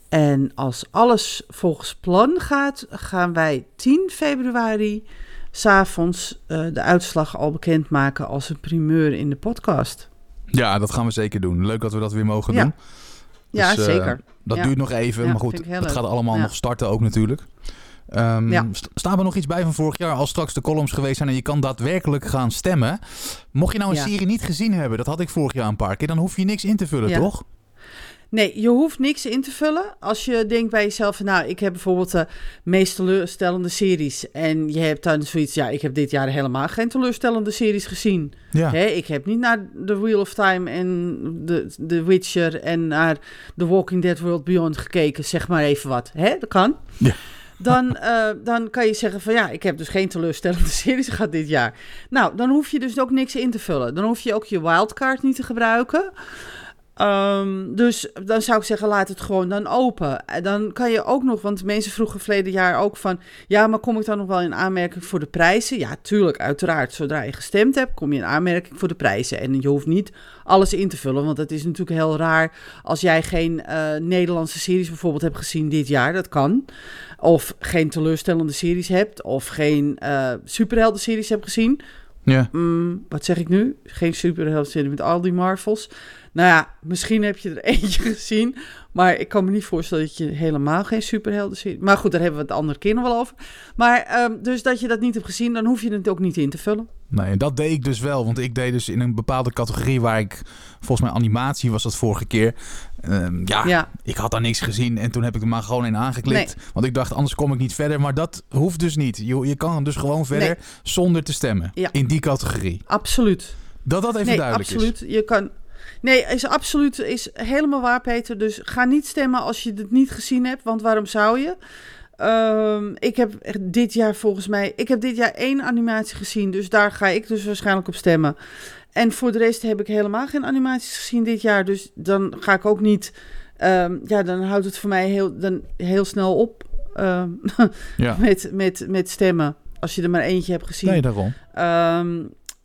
En als alles volgens plan gaat, gaan wij 10 februari s'avonds uh, de uitslag al bekendmaken als een primeur in de podcast. Ja, dat gaan we zeker doen. Leuk dat we dat weer mogen Ja. doen. Ja, Dus, eh, zeker. Dat Ja. duurt nog even, maar goed, het gaat allemaal nog starten ook natuurlijk. Ehm, Ja. Staan er nog iets bij van vorig jaar, als straks de columns geweest zijn en je kan daadwerkelijk gaan stemmen. Mocht je nou een Ja. serie niet gezien hebben, dat had ik vorig jaar een paar keer, dan hoef je niks in te vullen, Ja. toch? Nee, je hoeft niks in te vullen. Als je denkt bij jezelf, nou, ik heb bijvoorbeeld de meest teleurstellende series. En je hebt dan zoiets, ja, ik heb dit jaar helemaal geen teleurstellende series gezien. Ja. Hè, ik heb niet naar The Wheel of Time en The, The Witcher en naar The Walking Dead World Beyond gekeken, zeg maar even wat. Hè, dat kan. Ja. Dan, eh, dan kan je zeggen van ja, ik heb dus geen teleurstellende series gehad dit jaar. Nou, dan hoef je dus ook niks in te vullen. Dan hoef je ook je wildcard niet te gebruiken. Ehm, dus dan zou ik zeggen, laat het gewoon dan open. En dan kan je ook nog, want mensen vroegen verleden jaar ook van... ja, maar kom ik dan nog wel in aanmerking voor de prijzen? Ja, tuurlijk, uiteraard. Zodra je gestemd hebt, kom je in aanmerking voor de prijzen. En je hoeft niet alles in te vullen, want het is natuurlijk heel raar... als jij geen eh, Nederlandse series bijvoorbeeld hebt gezien dit jaar. Dat kan. Of geen teleurstellende series hebt, of geen eh superhelden series hebt gezien. Ja. Mm, wat zeg ik nu? Geen superhelden met al die Marvels. Nou ja, misschien heb je er eentje gezien. Maar ik kan me niet voorstellen dat je helemaal geen superhelden ziet. Maar goed, daar hebben we het de andere keer nog wel over. Maar ehm, dus dat je dat niet hebt gezien, dan hoef je het ook niet in te vullen. Nee, en dat deed ik dus wel. Want ik deed dus in een bepaalde categorie waar ik... Volgens mij animatie was dat vorige keer. Ehm, ja, Ja, ik had daar niks gezien. En toen heb ik er maar gewoon in aangeklikt. Want ik dacht, anders kom ik niet verder. Maar dat hoeft dus niet. Je, je kan dus gewoon verder Nee. zonder te stemmen. Ja. In die categorie. absoluut. Dat dat even nee, duidelijk absoluut. Je kan. Nee, is absoluut is helemaal waar, Peter. Dus ga niet stemmen als je het niet gezien hebt, want waarom zou je? Ehm, ik heb dit jaar volgens mij, ik heb dit jaar één animatie gezien, dus daar ga ik dus waarschijnlijk op stemmen. En voor de rest heb ik helemaal geen animaties gezien dit jaar, dus dan ga ik ook niet. ehm, ja, dan houdt het voor mij heel, dan heel snel op ehm. Ja. met, met, met stemmen. Als je er maar eentje hebt gezien. Nee, daarom.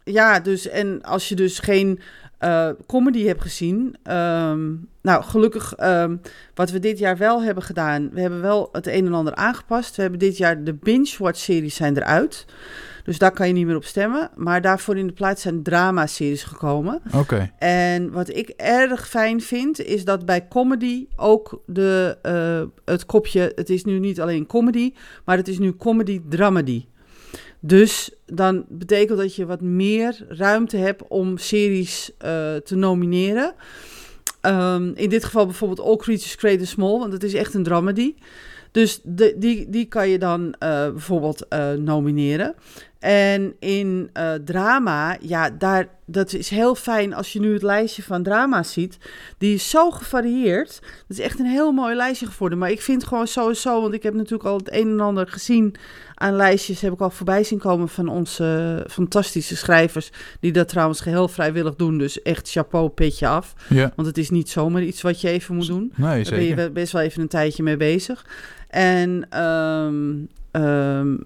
Ja, dus en als je dus geen eh, comedy hebt gezien. ehm, nou, gelukkig, ehm, wat we dit jaar wel hebben gedaan. We hebben wel het een en ander aangepast. We hebben dit jaar de binge-watch-series zijn eruit. Dus daar kan je niet meer op stemmen. Maar daarvoor in de plaats zijn drama-series gekomen. Oké. En wat ik erg fijn vind, is dat bij comedy ook de, eh, het kopje... Het is nu niet alleen comedy, maar het is nu comedy-dramedy. Dus dan betekent dat je wat meer ruimte hebt om series eh, te nomineren. Ehm, in dit geval bijvoorbeeld All Creatures Great and Small, want het is echt een dramedy. Dus de, die, die kan je dan eh, bijvoorbeeld eh, nomineren. En in eh, drama, ja, daar, dat is heel fijn als je nu het lijstje van drama's ziet. Die is zo gevarieerd. Dat is echt een heel mooi lijstje geworden. Maar ik vind gewoon sowieso, want ik heb natuurlijk al het een en ander gezien aan lijstjes. Heb ik al voorbij zien komen van onze fantastische schrijvers. Die dat trouwens geheel vrijwillig doen. Dus echt chapeau, petje af. Ja. Want het is niet zomaar iets wat je even moet doen. Nee, Daar ben je zeker. best wel even een tijdje mee bezig. En ehm, ehm,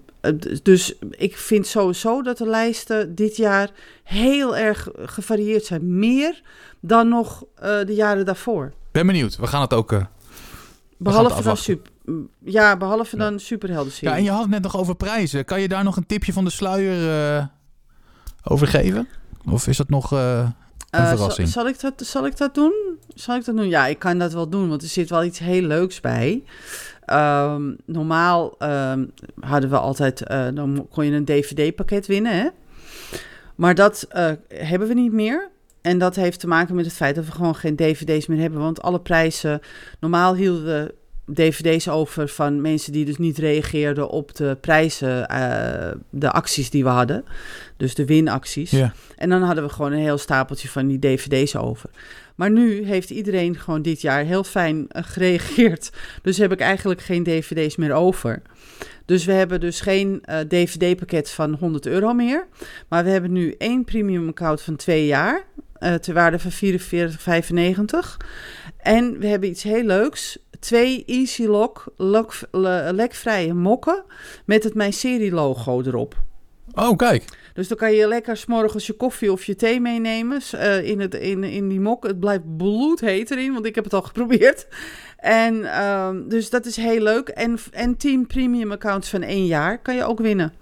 dus ik vind sowieso dat de lijsten dit jaar heel erg gevarieerd zijn. Meer dan nog eh, de jaren daarvoor. Ben benieuwd. We gaan het ook... eh, Behalve dan, super, ja, behalve Ja. dan superhelden Ja, en je had het net nog over prijzen. Kan je daar nog een tipje van de sluier eh over geven? Of is dat nog een verrassing? Zal, zal, ik dat, zal ik dat doen? Zal ik dat doen? Ja, ik kan dat wel doen, want er zit wel iets heel leuks bij. Ehm, normaal ehm, hadden we altijd, eh, dan kon je een DVD-pakket winnen, hè? Maar dat eh, hebben we niet meer. En dat heeft te maken met het feit dat we gewoon geen DVD's meer hebben. Want alle prijzen, normaal hielden we DVD's over van mensen die dus niet reageerden op de prijzen, eh, de acties die we hadden. Dus de winacties. Ja. En dan hadden we gewoon een heel stapeltje van die dvd's over. Maar nu heeft iedereen gewoon dit jaar heel fijn eh, gereageerd. Dus heb ik eigenlijk geen dvd's meer over. Dus we hebben dus geen eh, dvd-pakket van 100 euro meer. Maar we hebben nu één premium account van twee jaar. eh ter waarde van 44,95. En we hebben iets heel leuks. Twee Easy Lock, lock le- lekvrije mokken met het Mijn Serie logo erop. Oh, kijk. Dus dan kan je lekker s'morgens je koffie of je thee meenemen eh, in, het, in, in die mok. Het blijft bloedheet erin, want ik heb het al geprobeerd. En ehm, dus dat is heel leuk. En, en 10 premium accounts van één jaar kan je ook winnen.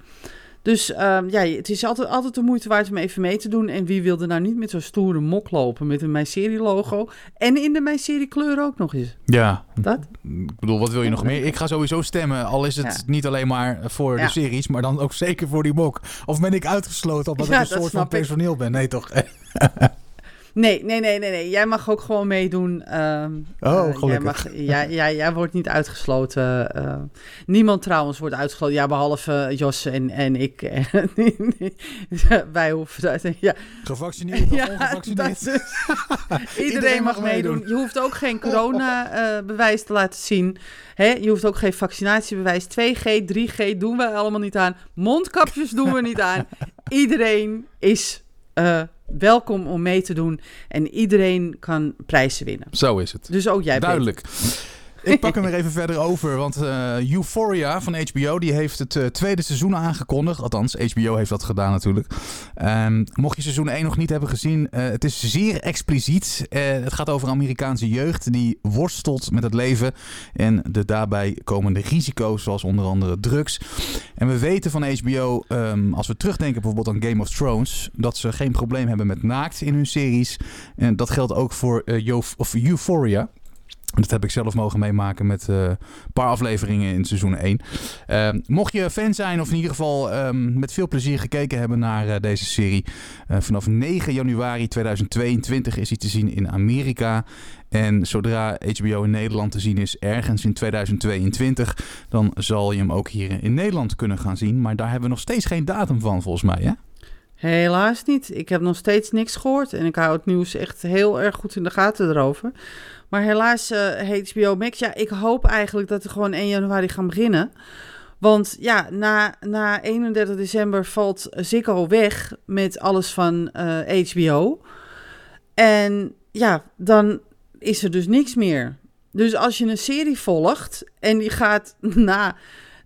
Dus ehm, ja, het is altijd, altijd de moeite waard om even mee te doen. En wie wilde nou niet met zo'n stoere mok lopen met een Mijn Serie logo. En in de Mijn Serie kleur ook nog eens. Ja, Dat? ik bedoel, wat wil je nog meer? Ik ga sowieso stemmen, al is het Ja. niet alleen maar voor Ja. de series, maar dan ook zeker voor die mok. Of ben ik uitgesloten omdat Ja, ik een soort van ik. personeel ben? Nee, toch? Nee, nee, nee, nee, nee. Jij mag ook gewoon meedoen. ehm, Oh, eh, jij, gelukkig. mag, jij, jij, jij wordt niet uitgesloten. eh. niemand trouwens wordt uitgesloten. Ja, behalve Jos en, en ik. Wij hoeven dat. Ja, Gevaccineerd of ja ongevaccineerd? is- Iedereen, mag meedoen. Je hoeft ook geen corona-bewijs te laten zien. Hè? Je hoeft ook geen vaccinatiebewijs. 2G, 3G doen we allemaal niet aan. Mondkapjes doen we niet aan. Iedereen is eh, welkom om mee te doen. En iedereen kan prijzen winnen. Zo is het. Dus ook jij, Peter. Ik pak hem weer even verder over, want eh, Euphoria van HBO die heeft het eh, tweede seizoen aangekondigd. Althans, HBO heeft dat gedaan natuurlijk. Ehm, mocht je seizoen 1 nog niet hebben gezien, eh, het is zeer expliciet. Het gaat over Amerikaanse jeugd die worstelt met het leven en de daarbij komende risico's, zoals onder andere drugs. En we weten van HBO, ehm, als we terugdenken bijvoorbeeld aan Game of Thrones, dat ze geen probleem hebben met naakt in hun series. En dat geldt ook voor of Euphoria. Dat heb ik zelf mogen meemaken met eh, een paar afleveringen in seizoen 1. Eh, mocht je fan zijn of in ieder geval ehm, met veel plezier gekeken hebben naar eh, deze serie. eh, vanaf 9 januari 2022 is hij te zien in Amerika. En zodra HBO in Nederland te zien is, ergens in 2022, dan zal je hem ook hier in Nederland kunnen gaan zien. Maar daar hebben we nog steeds geen datum van, volgens mij. Hè? Helaas niet. Ik heb nog steeds niks gehoord. En ik hou het nieuws echt heel erg goed in de gaten erover. Maar helaas, eh HBO Max, ja, ik hoop eigenlijk dat we gewoon 1 januari gaan beginnen. Want ja, na, na 31 december valt Ziggo weg met alles van eh, HBO. En ja, dan is er dus niks meer. Dus als je een serie volgt en die gaat na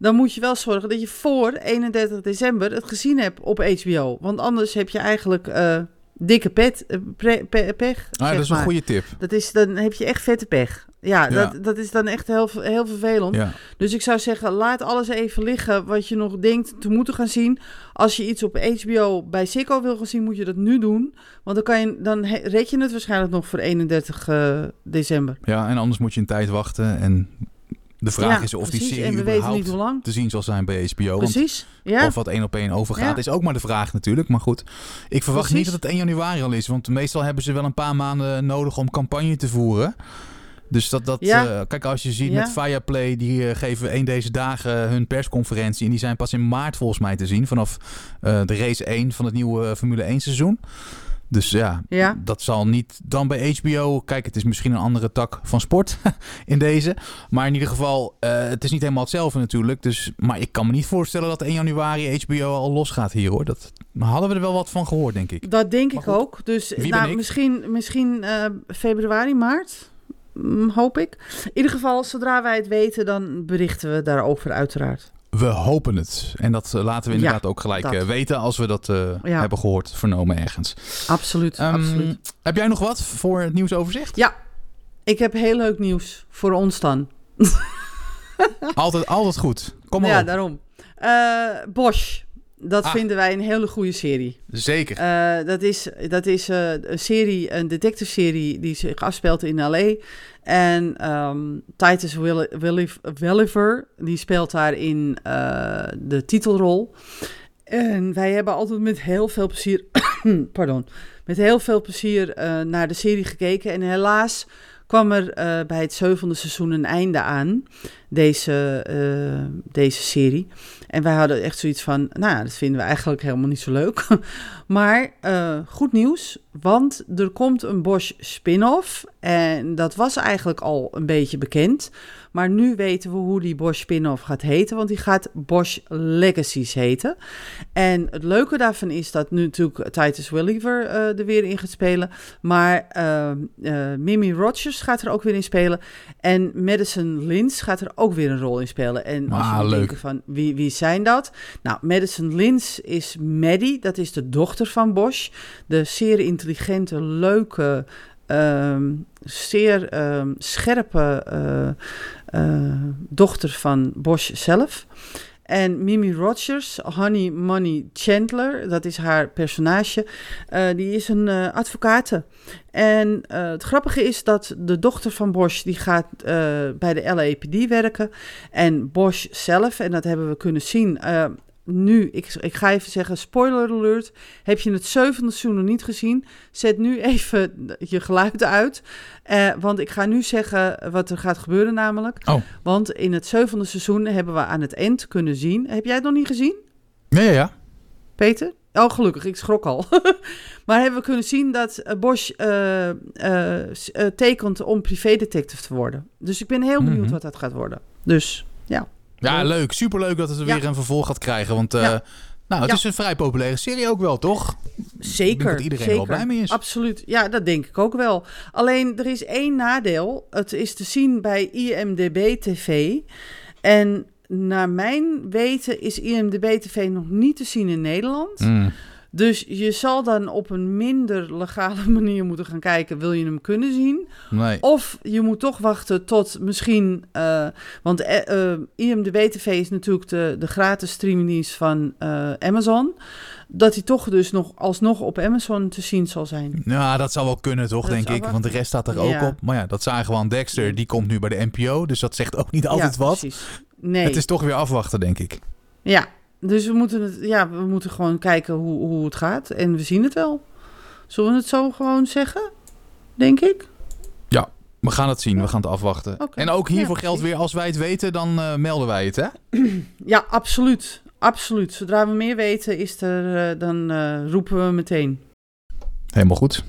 dan moet je wel zorgen dat je voor 31 december het gezien hebt op HBO. Want anders heb je eigenlijk eh, dikke pet, eh, pre- pe- pech. Ah, dat is een goede tip. Dat is, dan heb je echt vette pech. Ja, Ja. Dat, dat is dan echt heel, heel vervelend. Ja. Dus ik zou zeggen, laat alles even liggen wat je nog denkt te moeten gaan zien. Als je iets op HBO bij Ziggo wil gaan zien, moet je dat nu doen. Want dan, kan je, dan red je het waarschijnlijk nog voor 31 eh, december. ja, en anders moet je een tijd wachten. En de vraag Ja, is of die serie überhaupt te zien zal zijn bij HBO. Want Precies. Ja. Of wat één op één overgaat, Ja. is ook maar de vraag natuurlijk. Maar goed, ik verwacht Precies. niet dat het 1 januari al is. Want meestal hebben ze wel een paar maanden nodig om campagne te voeren. Dus dat, dat Ja. eh, kijk, als je ziet Ja. met Fireplay, die eh, geven één deze dagen hun persconferentie. En die zijn pas in maart volgens mij te zien. Vanaf eh, de race 1 van het nieuwe Formule 1 seizoen. Dus ja, Ja. dat zal niet dan bij HBO. Kijk, het is misschien een andere tak van sport in deze. Maar in ieder geval, eh, het is niet helemaal hetzelfde natuurlijk. Dus, maar ik kan me niet voorstellen dat 1 januari HBO al losgaat hier hoor. Dat hadden we er wel wat van gehoord, denk ik. Dat denk ik ook. Dus wie ben nou, ik? misschien, misschien eh, februari, maart. Mm, hoop ik. In ieder geval, zodra wij het weten, dan berichten we daarover uiteraard. We hopen het. En dat eh, laten we Ja, inderdaad ook gelijk dat. eh, weten als we dat eh, Ja. hebben gehoord, vernomen ergens. Absoluut, Ehm, absoluut. Heb jij nog wat voor het nieuwsoverzicht? Ja, ik heb heel leuk nieuws voor ons dan. Altijd, altijd goed. Kom maar ja, op. daarom. Bosch, dat Ah. vinden wij een hele goede serie. Zeker. Eh, dat is, dat is eh, een serie, een detective serie die zich afspeelt in L.A. En ehm, Titus Welliver, die speelt daarin eh de titelrol. En wij hebben altijd met heel veel plezier, pardon, met heel veel plezier naar de serie gekeken. En helaas kwam er bij het zevende seizoen een einde aan, deze, eh, deze serie. En wij hadden echt zoiets van, nou, dat vinden we eigenlijk helemaal niet zo leuk. maar eh, goed nieuws, want er komt een Bosch spin-off. En dat was eigenlijk al een beetje bekend. Maar nu weten we hoe die Bosch spin-off gaat heten, want die gaat Bosch Legacies heten. En het leuke daarvan is dat nu natuurlijk Titus Welliver eh, er weer in gaat spelen. Maar uh, uh, Mimi Rogers gaat er ook weer in spelen. En Madison Lynch gaat er ook weer een rol in spelen. En als Ah, je denken van wie, wie zijn dat? Nou, Madison Lins is Maddie, dat is de dochter van Bosch. De zeer intelligente, leuke, ehm, zeer ehm, scherpe eh, eh, dochter van Bosch zelf. En Mimi Rogers, Honey Money Chandler, dat is haar personage, eh, die is een eh advocate. En eh, het grappige is dat de dochter van Bosch, die gaat bij de LAPD werken. En Bosch zelf, en dat hebben we kunnen zien... nu, ik, ik ga even zeggen, spoiler alert. Heb je het zevende seizoen nog niet gezien? Zet nu even je geluid uit. Eh, want ik ga nu zeggen wat er gaat gebeuren namelijk. Oh. Want in het zevende seizoen hebben we aan het eind kunnen zien... Heb jij het nog niet gezien? Ja, ja, ja. Peter? Oh, gelukkig, ik schrok al. maar hebben we kunnen zien dat eh, Bosch eh, eh, tekent om privédetective te worden. Dus ik ben heel benieuwd Mhm. wat dat gaat worden. Dus ja. Ja, leuk. Superleuk dat het weer een vervolg gaat krijgen. Want eh, nou, het is een vrij populaire serie ook wel, toch? Zeker. dat iedereen zeker. wel blij mee is. Absoluut. Ja, dat denk ik ook wel. Alleen er is één nadeel. Het is te zien bij IMDB TV. En naar mijn weten is IMDB TV nog niet te zien in Nederland. Mm. Dus je zal dan op een minder legale manier moeten gaan kijken. Wil je hem kunnen zien? Nee. Of je moet toch wachten tot misschien. eh, want eh, eh, IMDb TV is natuurlijk de, de gratis streamingdienst van eh, Amazon. Dat hij toch dus nog alsnog op Amazon te zien zal zijn. Ja, dat zou wel kunnen, toch, Dat denk ik. Want de rest staat er ook op. Maar ja, dat zagen we aan Dexter. Die komt nu bij de NPO. Dus dat zegt ook niet altijd ja, wat. Precies. Nee. Het is toch weer afwachten, denk ik. Ja, dus we moeten, het, ja, we moeten gewoon kijken hoe, hoe het gaat. En we zien het wel. Zullen we het zo gewoon zeggen? Denk ik. We gaan het zien. We gaan het afwachten. En ook hiervoor Ja, geldt weer, als wij het weten, dan eh, melden wij het, hè? Ja, absoluut. Absoluut. Zodra we meer weten, is er, eh, dan eh, roepen we meteen. Helemaal goed.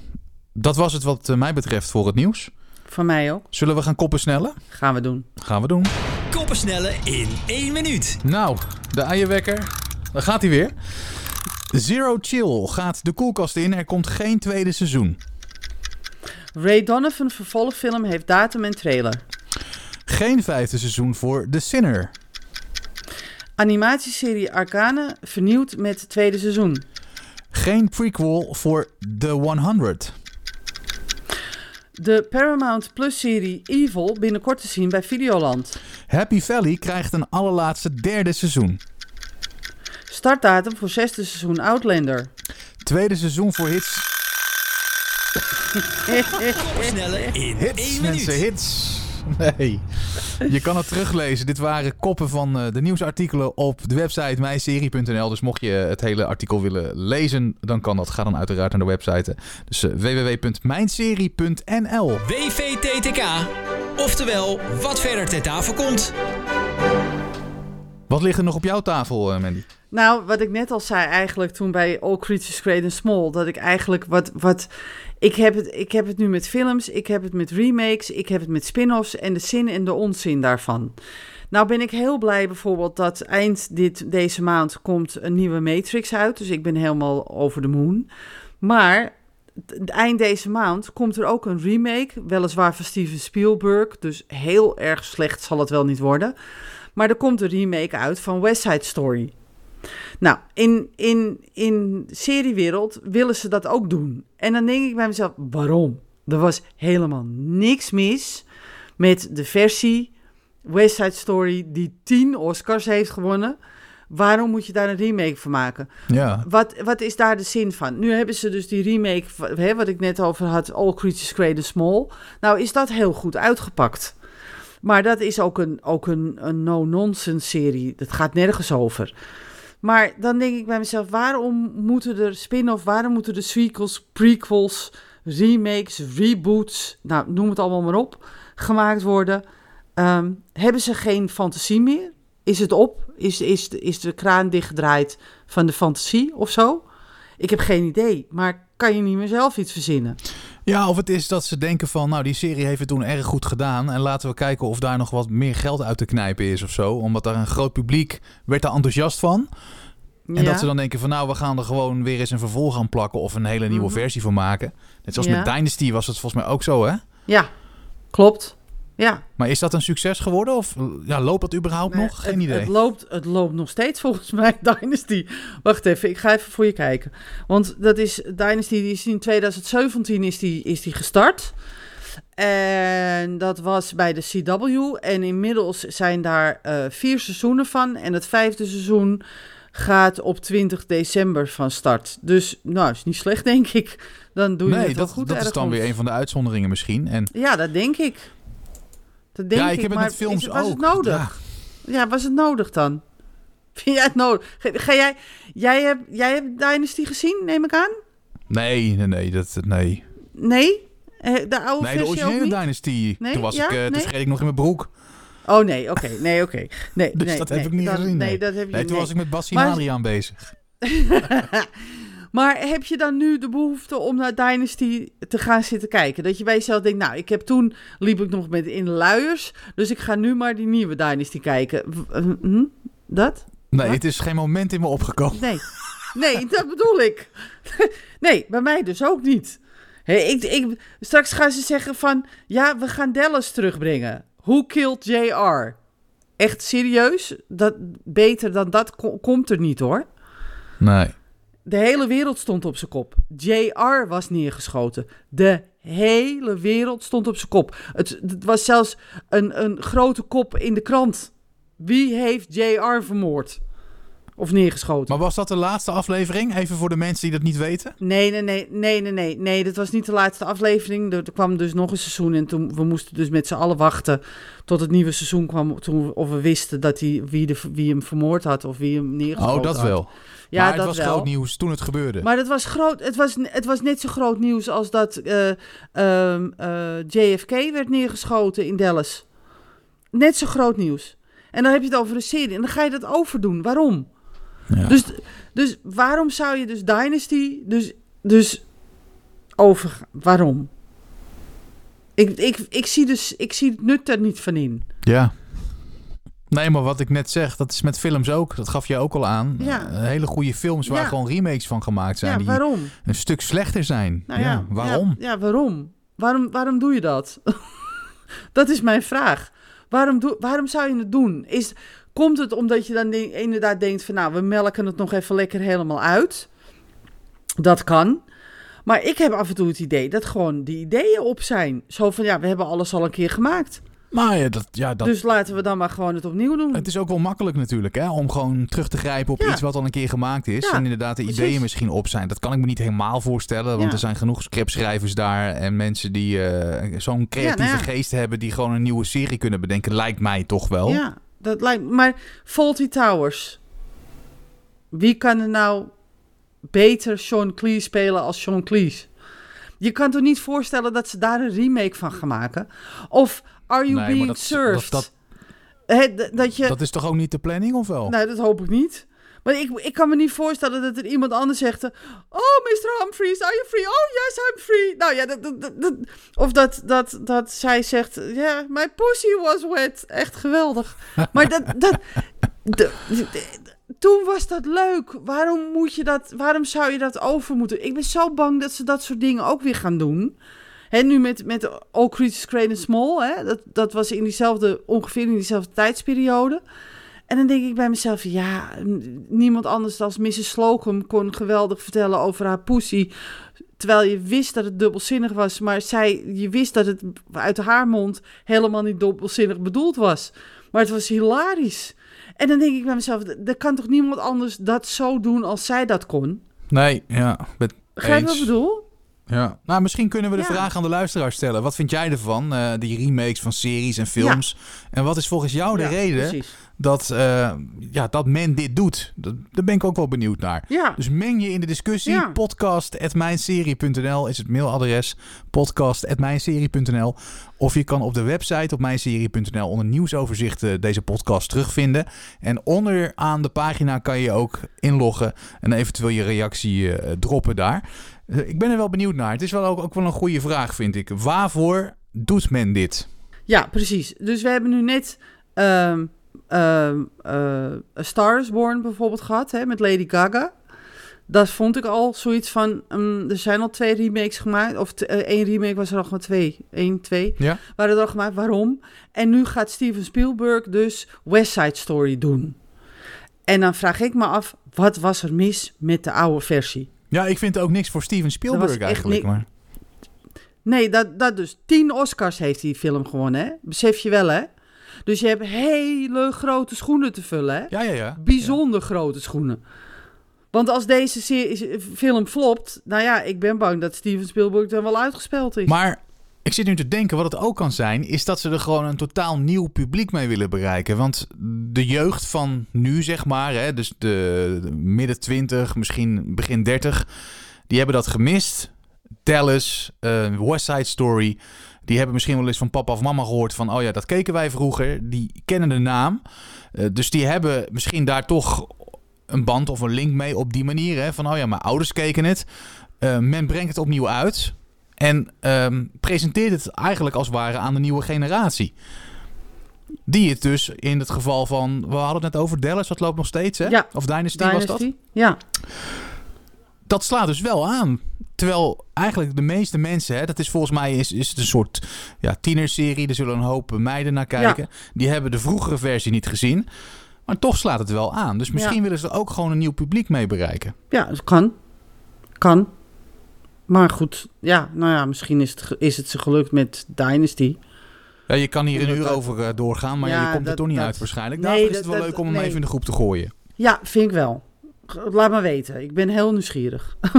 Dat was het wat mij betreft voor het nieuws. Van mij ook. Zullen we gaan koppen snellen? Gaan we doen. Gaan we doen. Koppensnellen in één minuut. Nou, de eierwekker. Daar gaat hij weer. Zero Chill gaat de koelkast in. Er komt geen tweede seizoen. Ray Donovan vervolgfilm heeft datum en trailer. Geen vijfde seizoen voor The Sinner. Animatieserie Arcane vernieuwd met tweede seizoen. Geen prequel voor The 100. De Paramount Plus serie Evil binnenkort te zien bij Videoland. Happy Valley krijgt een allerlaatste derde seizoen. Startdatum voor zesde seizoen Outlander. Tweede seizoen voor hits. Koppensnellen in Hits, één minuut. mensen, hits. Nee. Je kan het teruglezen. Dit waren koppen van eh, de nieuwsartikelen op de website mijnserie.nl. Dus mocht je het hele artikel willen lezen, dan kan dat. Ga dan uiteraard naar de website. Dus eh, www.mijnserie.nl. WVTTK. Oftewel, wat verder ter tafel komt. Wat ligt er nog op jouw tafel, eh, Mandy? Nou, wat ik net al zei eigenlijk toen bij All Creatures Great and Small, dat ik eigenlijk wat, wat ik heb het, ik heb het nu met films, ik heb het met remakes, ik heb het met spin-offs en de zin en de onzin daarvan. Nou ben ik heel blij bijvoorbeeld dat eind dit, deze maand komt een nieuwe Matrix uit, dus ik ben helemaal over de moon. Maar eind deze maand komt er ook een remake, weliswaar van Steven Spielberg, dus heel erg slecht zal het wel niet worden. Maar er komt een remake uit van West Side Story. Nou, in, in, in seriewereld willen ze dat ook doen. En dan denk ik bij mezelf, waarom? Er was helemaal niks mis met de versie West Side Story die 10 Oscars heeft gewonnen. Waarom moet je daar een remake van maken? Ja. Wat, wat is daar de zin van? Nu hebben ze dus die remake, hè, wat ik net over had, All Creatures Great and Small. Nou is dat heel goed uitgepakt. Maar dat is ook een, ook een, een no-nonsense serie. Dat gaat nergens over. Maar dan denk ik bij mezelf, waarom moeten er spin-off, waarom moeten er sequels, prequels, remakes, reboots, nou noem het allemaal maar op, gemaakt worden? Ehm, hebben ze geen fantasie meer? Is het op? Is, is, is de kraan dichtgedraaid van de fantasie of zo? Ik heb geen idee, maar kan je niet meer zelf iets verzinnen? ja, of het is dat ze denken van, nou, die serie heeft het toen erg goed gedaan. En laten we kijken of daar nog wat meer geld uit te knijpen is of zo. Omdat daar een groot publiek werd daar enthousiast van. En Ja? dat ze dan denken van nou, we gaan er gewoon weer eens een vervolg aan plakken of een hele nieuwe Mhm. versie van maken. Net zoals Ja. met Dynasty was het volgens mij ook zo, hè? Ja, klopt. Ja. Maar is dat een succes geworden? Of ja, loopt dat überhaupt Nee, nog? Geen het, idee. Het loopt, het loopt nog steeds volgens mij, Dynasty. Wacht even, ik ga even voor je kijken. Want dat is, Dynasty die is in 2017 is die, is die gestart. En dat was bij de CW. En inmiddels zijn daar eh, vier seizoenen van. En het vijfde seizoen gaat op 20 december van start. Dus, nou, is niet slecht, denk ik. Dan doe je nee, het wel dat, goed dat is dan weer een van de uitzonderingen misschien. En Ja, dat denk ik. Dat denk ja, ik, ik heb het maar met films is, was ook. het nodig? Ja. Ja, was het nodig dan? Vind jij het nodig? Ga, ga jij, jij, hebt, jij hebt Dynasty gezien, neem ik aan? Nee, nee, nee. Dat, nee. Nee? Eh, De oude nee, de originele? Dynasty. Nee? Toen was Ja? ik, eh, toen Nee? ik nog in mijn broek. Oh nee, oké. Nee, oké. Nee, Dus nee, dat heb nee, ik niet dat- gezien. Nee, Nee, dat heb je toen was ik met Maar- en Adriaan bezig. Maar heb je dan nu de behoefte om naar Dynasty te gaan zitten kijken? Dat je bij jezelf denkt, nou, ik heb toen liep ik nog met in luiers, dus ik ga nu maar die nieuwe Dynasty kijken. Hm? Dat? Nee, Wat? het is geen moment in me opgekomen. Nee. Nee, dat bedoel ik. Nee, bij mij dus ook niet. Hé, ik, ik, straks gaan ze zeggen van... Ja, we gaan Dallas terugbrengen. Who killed JR? Echt serieus? Dat, beter dan dat ko- komt er niet hoor. Nee. De hele wereld stond op zijn kop. JR was neergeschoten. De hele wereld stond op zijn kop. Het, was zelfs een, een grote kop in de krant. Wie heeft JR vermoord? Of neergeschoten? Maar was dat de laatste aflevering? Even voor de mensen die dat niet weten. Nee, nee, nee, nee, nee, nee, nee. Dat was niet de laatste aflevering. Er, er kwam dus nog een seizoen en toen we moesten dus met z'n allen wachten tot het nieuwe seizoen kwam. Toen of we wisten dat hij wie, de, wie hem vermoord had of wie hem neergeschoten Oh, dat had. wel. Ja, maar het dat was wel. groot nieuws toen het gebeurde. Maar het was, groot, het, was, het was net zo groot nieuws als dat eh, ehm, eh, JFK werd neergeschoten in Dallas. Net zo groot nieuws. En dan heb je het over een serie en dan ga je dat overdoen. Waarom? Ja. Dus, dus waarom zou je dus Dynasty dus, dus over... Waarom? Ik, ik, ik, zie dus, ik zie het nut er niet van in. Ja. Nee, maar wat ik net zeg, dat is met films ook. Dat gaf je ook al aan. Ja. Eh, hele goede films waar Ja. gewoon remakes van gemaakt zijn. Ja, die waarom? een stuk slechter zijn. Nou ja, ja, waarom? Ja, ja, waarom? waarom? Waarom doe je dat? dat is mijn vraag. Waarom, doe, waarom zou je het doen? Is, komt het omdat je dan de- inderdaad denkt van... nou, we melken het nog even lekker helemaal uit? Dat kan. Maar ik heb af en toe het idee dat gewoon die ideeën op zijn. Zo van, ja, we hebben alles al een keer gemaakt. Maar ja, dat, ja, dat, Dus laten we dan maar gewoon het opnieuw doen. het is ook wel makkelijk natuurlijk, hè? Om gewoon terug te grijpen op Ja. iets wat al een keer gemaakt is. Ja, en inderdaad de precies. ideeën misschien op zijn. Dat kan ik me niet helemaal voorstellen. Want er zijn genoeg scriptschrijvers daar. En mensen die eh, zo'n creatieve nou ja. geest hebben. Die gewoon een nieuwe serie kunnen bedenken. Lijkt mij toch wel. Ja, dat lijkt Maar Faulty Towers. Wie kan er nou beter Sean Cleese spelen als Sean Cleese? Je kan toch niet voorstellen dat ze daar een remake van gaan maken? Of Are You Nee, Being dat- Served? dat- dat je... Dat is toch ook niet de planning of wel? Nee, dat hoop ik niet. Maar ik, ik kan me niet voorstellen dat er iemand anders zegt... Oh, Mr. Humphries, are you free? Oh, yes, I'm free. Nou ja, dat, of dat, dat, zij zegt... Ja, my pussy was wet. Echt geweldig. Maar dat... dat de- toen was dat leuk. Waarom, moet je dat, waarom zou je dat over moeten? Ik ben zo bang dat ze dat soort dingen ook weer gaan doen. Hè, nu met, met All Creatures Great and Small. Hè, dat, dat was in diezelfde, ongeveer in diezelfde tijdsperiode. En dan denk ik bij mezelf, ja, niemand anders dan Mrs. Slocum kon geweldig vertellen over haar poesie. Terwijl je wist dat het dubbelzinnig was, maar zij, je wist dat het uit haar mond helemaal niet dubbelzinnig bedoeld was. Maar het was hilarisch. En dan denk ik bij mezelf, er kan toch niemand anders dat zo doen als zij dat kon? Nee, ja. Begrijp je wat eens. ik bedoel? Ja. Nou, misschien kunnen we de Ja. vraag aan de luisteraar stellen. Wat vind jij ervan? eh, die remakes van series en films. En wat is volgens jou de Ja, reden Precies. Dat, eh, ja, dat men dit doet? Dat, daar ben ik ook wel benieuwd naar. Ja, Dus meng je in de discussie. Ja. Podcast.mijnserie.nl is het mailadres. Podcast.mijnserie.nl Of je kan op de website op mijnserie.nl onder nieuwsoverzicht eh, deze podcast terugvinden. En onderaan de pagina kan je ook inloggen en eventueel je reactie eh, droppen daar. Eh, ik ben er wel benieuwd naar. Het is wel ook, ook wel een goede vraag, vind ik. Waarvoor doet men dit? ja, precies. Dus we hebben nu net ehm ehm, eh, A Star is Born bijvoorbeeld gehad, hè, met Lady Gaga. Dat vond ik al zoiets van. mm, er zijn al twee remakes gemaakt. Of eh, één remake was er nog maar twee. Eén, twee. Ja. Waren er al gemaakt. Waarom? En nu gaat Steven Spielberg dus West Side Story doen. En dan vraag ik me af, wat was er mis met de oude versie? Ja, ik vind ook niks voor Steven Spielberg eigenlijk. Maar... Nee, dat, dat dus. Tien Oscars heeft die film gewonnen, hè? Besef je wel, hè? Dus je hebt hele grote schoenen te vullen, hè? Ja, ja, ja. Bijzonder grote schoenen. Want als deze serie, film flopt, nou ja, ik ben bang dat Steven Spielberg er wel uitgespeeld is. Maar ik zit nu te denken, wat het ook kan zijn, is dat ze er gewoon een totaal nieuw publiek mee willen bereiken. Want de jeugd van nu, zeg maar, hè, dus de, de midden 20, misschien begin 30, die hebben dat gemist. Dallas, eh, West Side Story, die hebben misschien wel eens van papa of mama gehoord van, oh ja, dat keken wij vroeger. Die kennen de naam. Eh, dus die hebben misschien daar toch een band of een link mee op die manier. Hè? Van, oh ja, mijn ouders keken het. Eh, men brengt het opnieuw uit. En ehm, presenteert het eigenlijk als het ware aan de nieuwe generatie. Die het dus in het geval van... We hadden het net over Dallas, dat loopt nog steeds, hè? Ja. Of Dynasty, was dat? Dynasty? Ja. Dat slaat dus wel aan. Terwijl eigenlijk de meeste mensen... Hè, dat is volgens mij is, is het een soort ja, tienerserie. Er zullen een hoop meiden naar kijken. Die hebben de vroegere versie niet gezien. Maar toch slaat het wel aan. Dus misschien Ja. willen ze er ook gewoon een nieuw publiek mee bereiken. Ja, dat kan. Kan. Maar goed, ja, nou ja, misschien is het, is het ze gelukt met Dynasty. Ja, je kan hier een uur over eh, doorgaan, maar Ja, je komt er toch niet dat- uit waarschijnlijk. Nee, Daarvoor is het wel dat- leuk om hem nee. even in de groep te gooien. Ja, vind ik wel. Laat maar weten. Ik ben heel nieuwsgierig.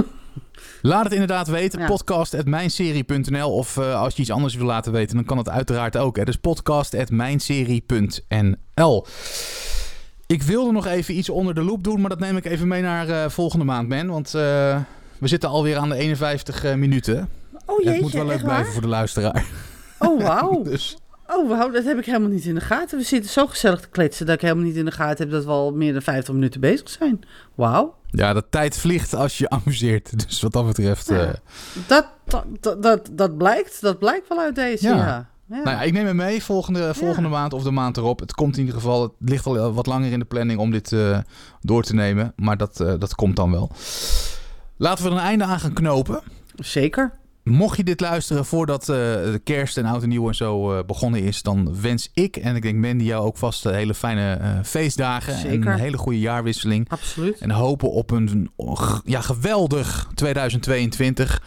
Laat het inderdaad weten. Ja. Podcast.mijnserie.nl Of eh, als je iets anders wil laten weten, dan kan het uiteraard ook. Hè. Dus podcast.mijnserie.nl Ik wilde nog even iets onder de loep doen, maar dat neem ik even mee naar eh, volgende maand, man. Want eh, we zitten alweer aan de 51 eh, minuten. Oh jeetje, het moet wel leuk blijven waar? voor de luisteraar. Oh wauw. Dus Oh wauw, dat heb ik helemaal niet in de gaten. We zitten zo gezellig te kletsen dat ik helemaal niet in de gaten heb dat we al meer dan 50 minuten bezig zijn. Wauw. ja, de tijd vliegt als je amuseert. Dus wat dat betreft... eh, Ja. Dat, dat, dat, dat, dat blijkt. Dat blijkt wel uit deze, Ja. ja. ja. Nou ja, ik neem hem mee volgende, volgende maand of de maand erop. Het komt in ieder geval, het ligt al wat langer in de planning om dit eh, door te nemen. Maar dat, eh, dat komt dan wel. Laten we er een einde aan gaan knopen. Zeker. Mocht je dit luisteren voordat eh, de kerst en oud en nieuw en zo eh, begonnen is, dan wens ik en ik denk Mandy jou ook vast eh, hele fijne feestdagen en een hele goede jaarwisseling. Absoluut. En hopen op een oh, ja, geweldig 2022.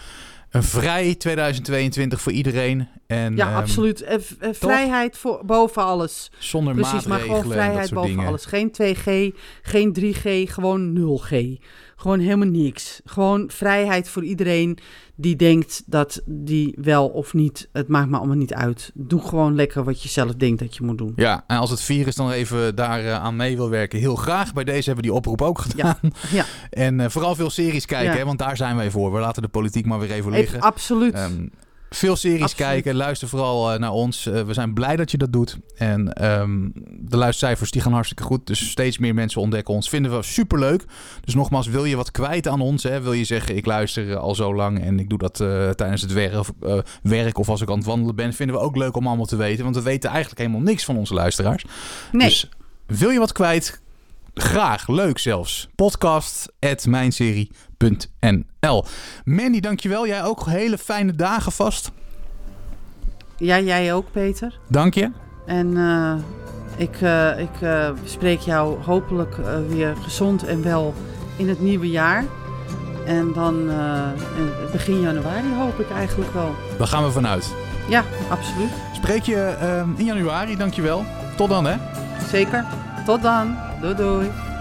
Een vrij 2022 voor iedereen. En, Ja, ehm, absoluut. Eh, v- eh, vrijheid voor, boven alles. Zonder Precies, maar maatregelen gewoon en vrijheid boven dingen. alles. Geen 2G, geen 3G, gewoon 0G. Gewoon helemaal niks. Gewoon vrijheid voor iedereen die denkt dat die wel of niet, het maakt me allemaal niet uit. Doe gewoon lekker wat je zelf denkt dat je moet doen. Ja, en als het virus dan even daar eh, aan mee wil werken, heel graag. Bij deze hebben we die oproep ook gedaan. Ja. En eh, vooral veel series kijken, Ja. hè, want daar zijn wij voor. We laten de politiek maar weer Even, liggen. absoluut. Ehm, veel series Absoluut. kijken, luister vooral eh, naar ons. Eh, we zijn blij dat je dat doet. En ehm, de luistercijfers die gaan hartstikke goed. Dus steeds meer mensen ontdekken ons. Vinden we superleuk. Dus nogmaals, wil je wat kwijt aan ons? Hè? Wil je zeggen, ik luister eh, al zo lang en ik doe dat tijdens het werk of, werk of als ik aan het wandelen ben. Vinden we ook leuk om allemaal te weten. Want we weten eigenlijk helemaal niks van onze luisteraars. nee, Dus wil je wat kwijt? Graag, leuk zelfs. Podcast at mijnserie.nl Mandy, dankjewel. Jij ook hele fijne dagen vast. ja, jij ook, Peter. Dank je. En eh, ik, eh, ik eh, spreek jou hopelijk weer gezond en wel in het nieuwe jaar. En dan in begin januari hoop ik eigenlijk wel. Daar gaan we vanuit. Ja, absoluut. Spreek je ehm, in januari, dankjewel. Tot dan hè. Zeker. Tot dan. Doei doei.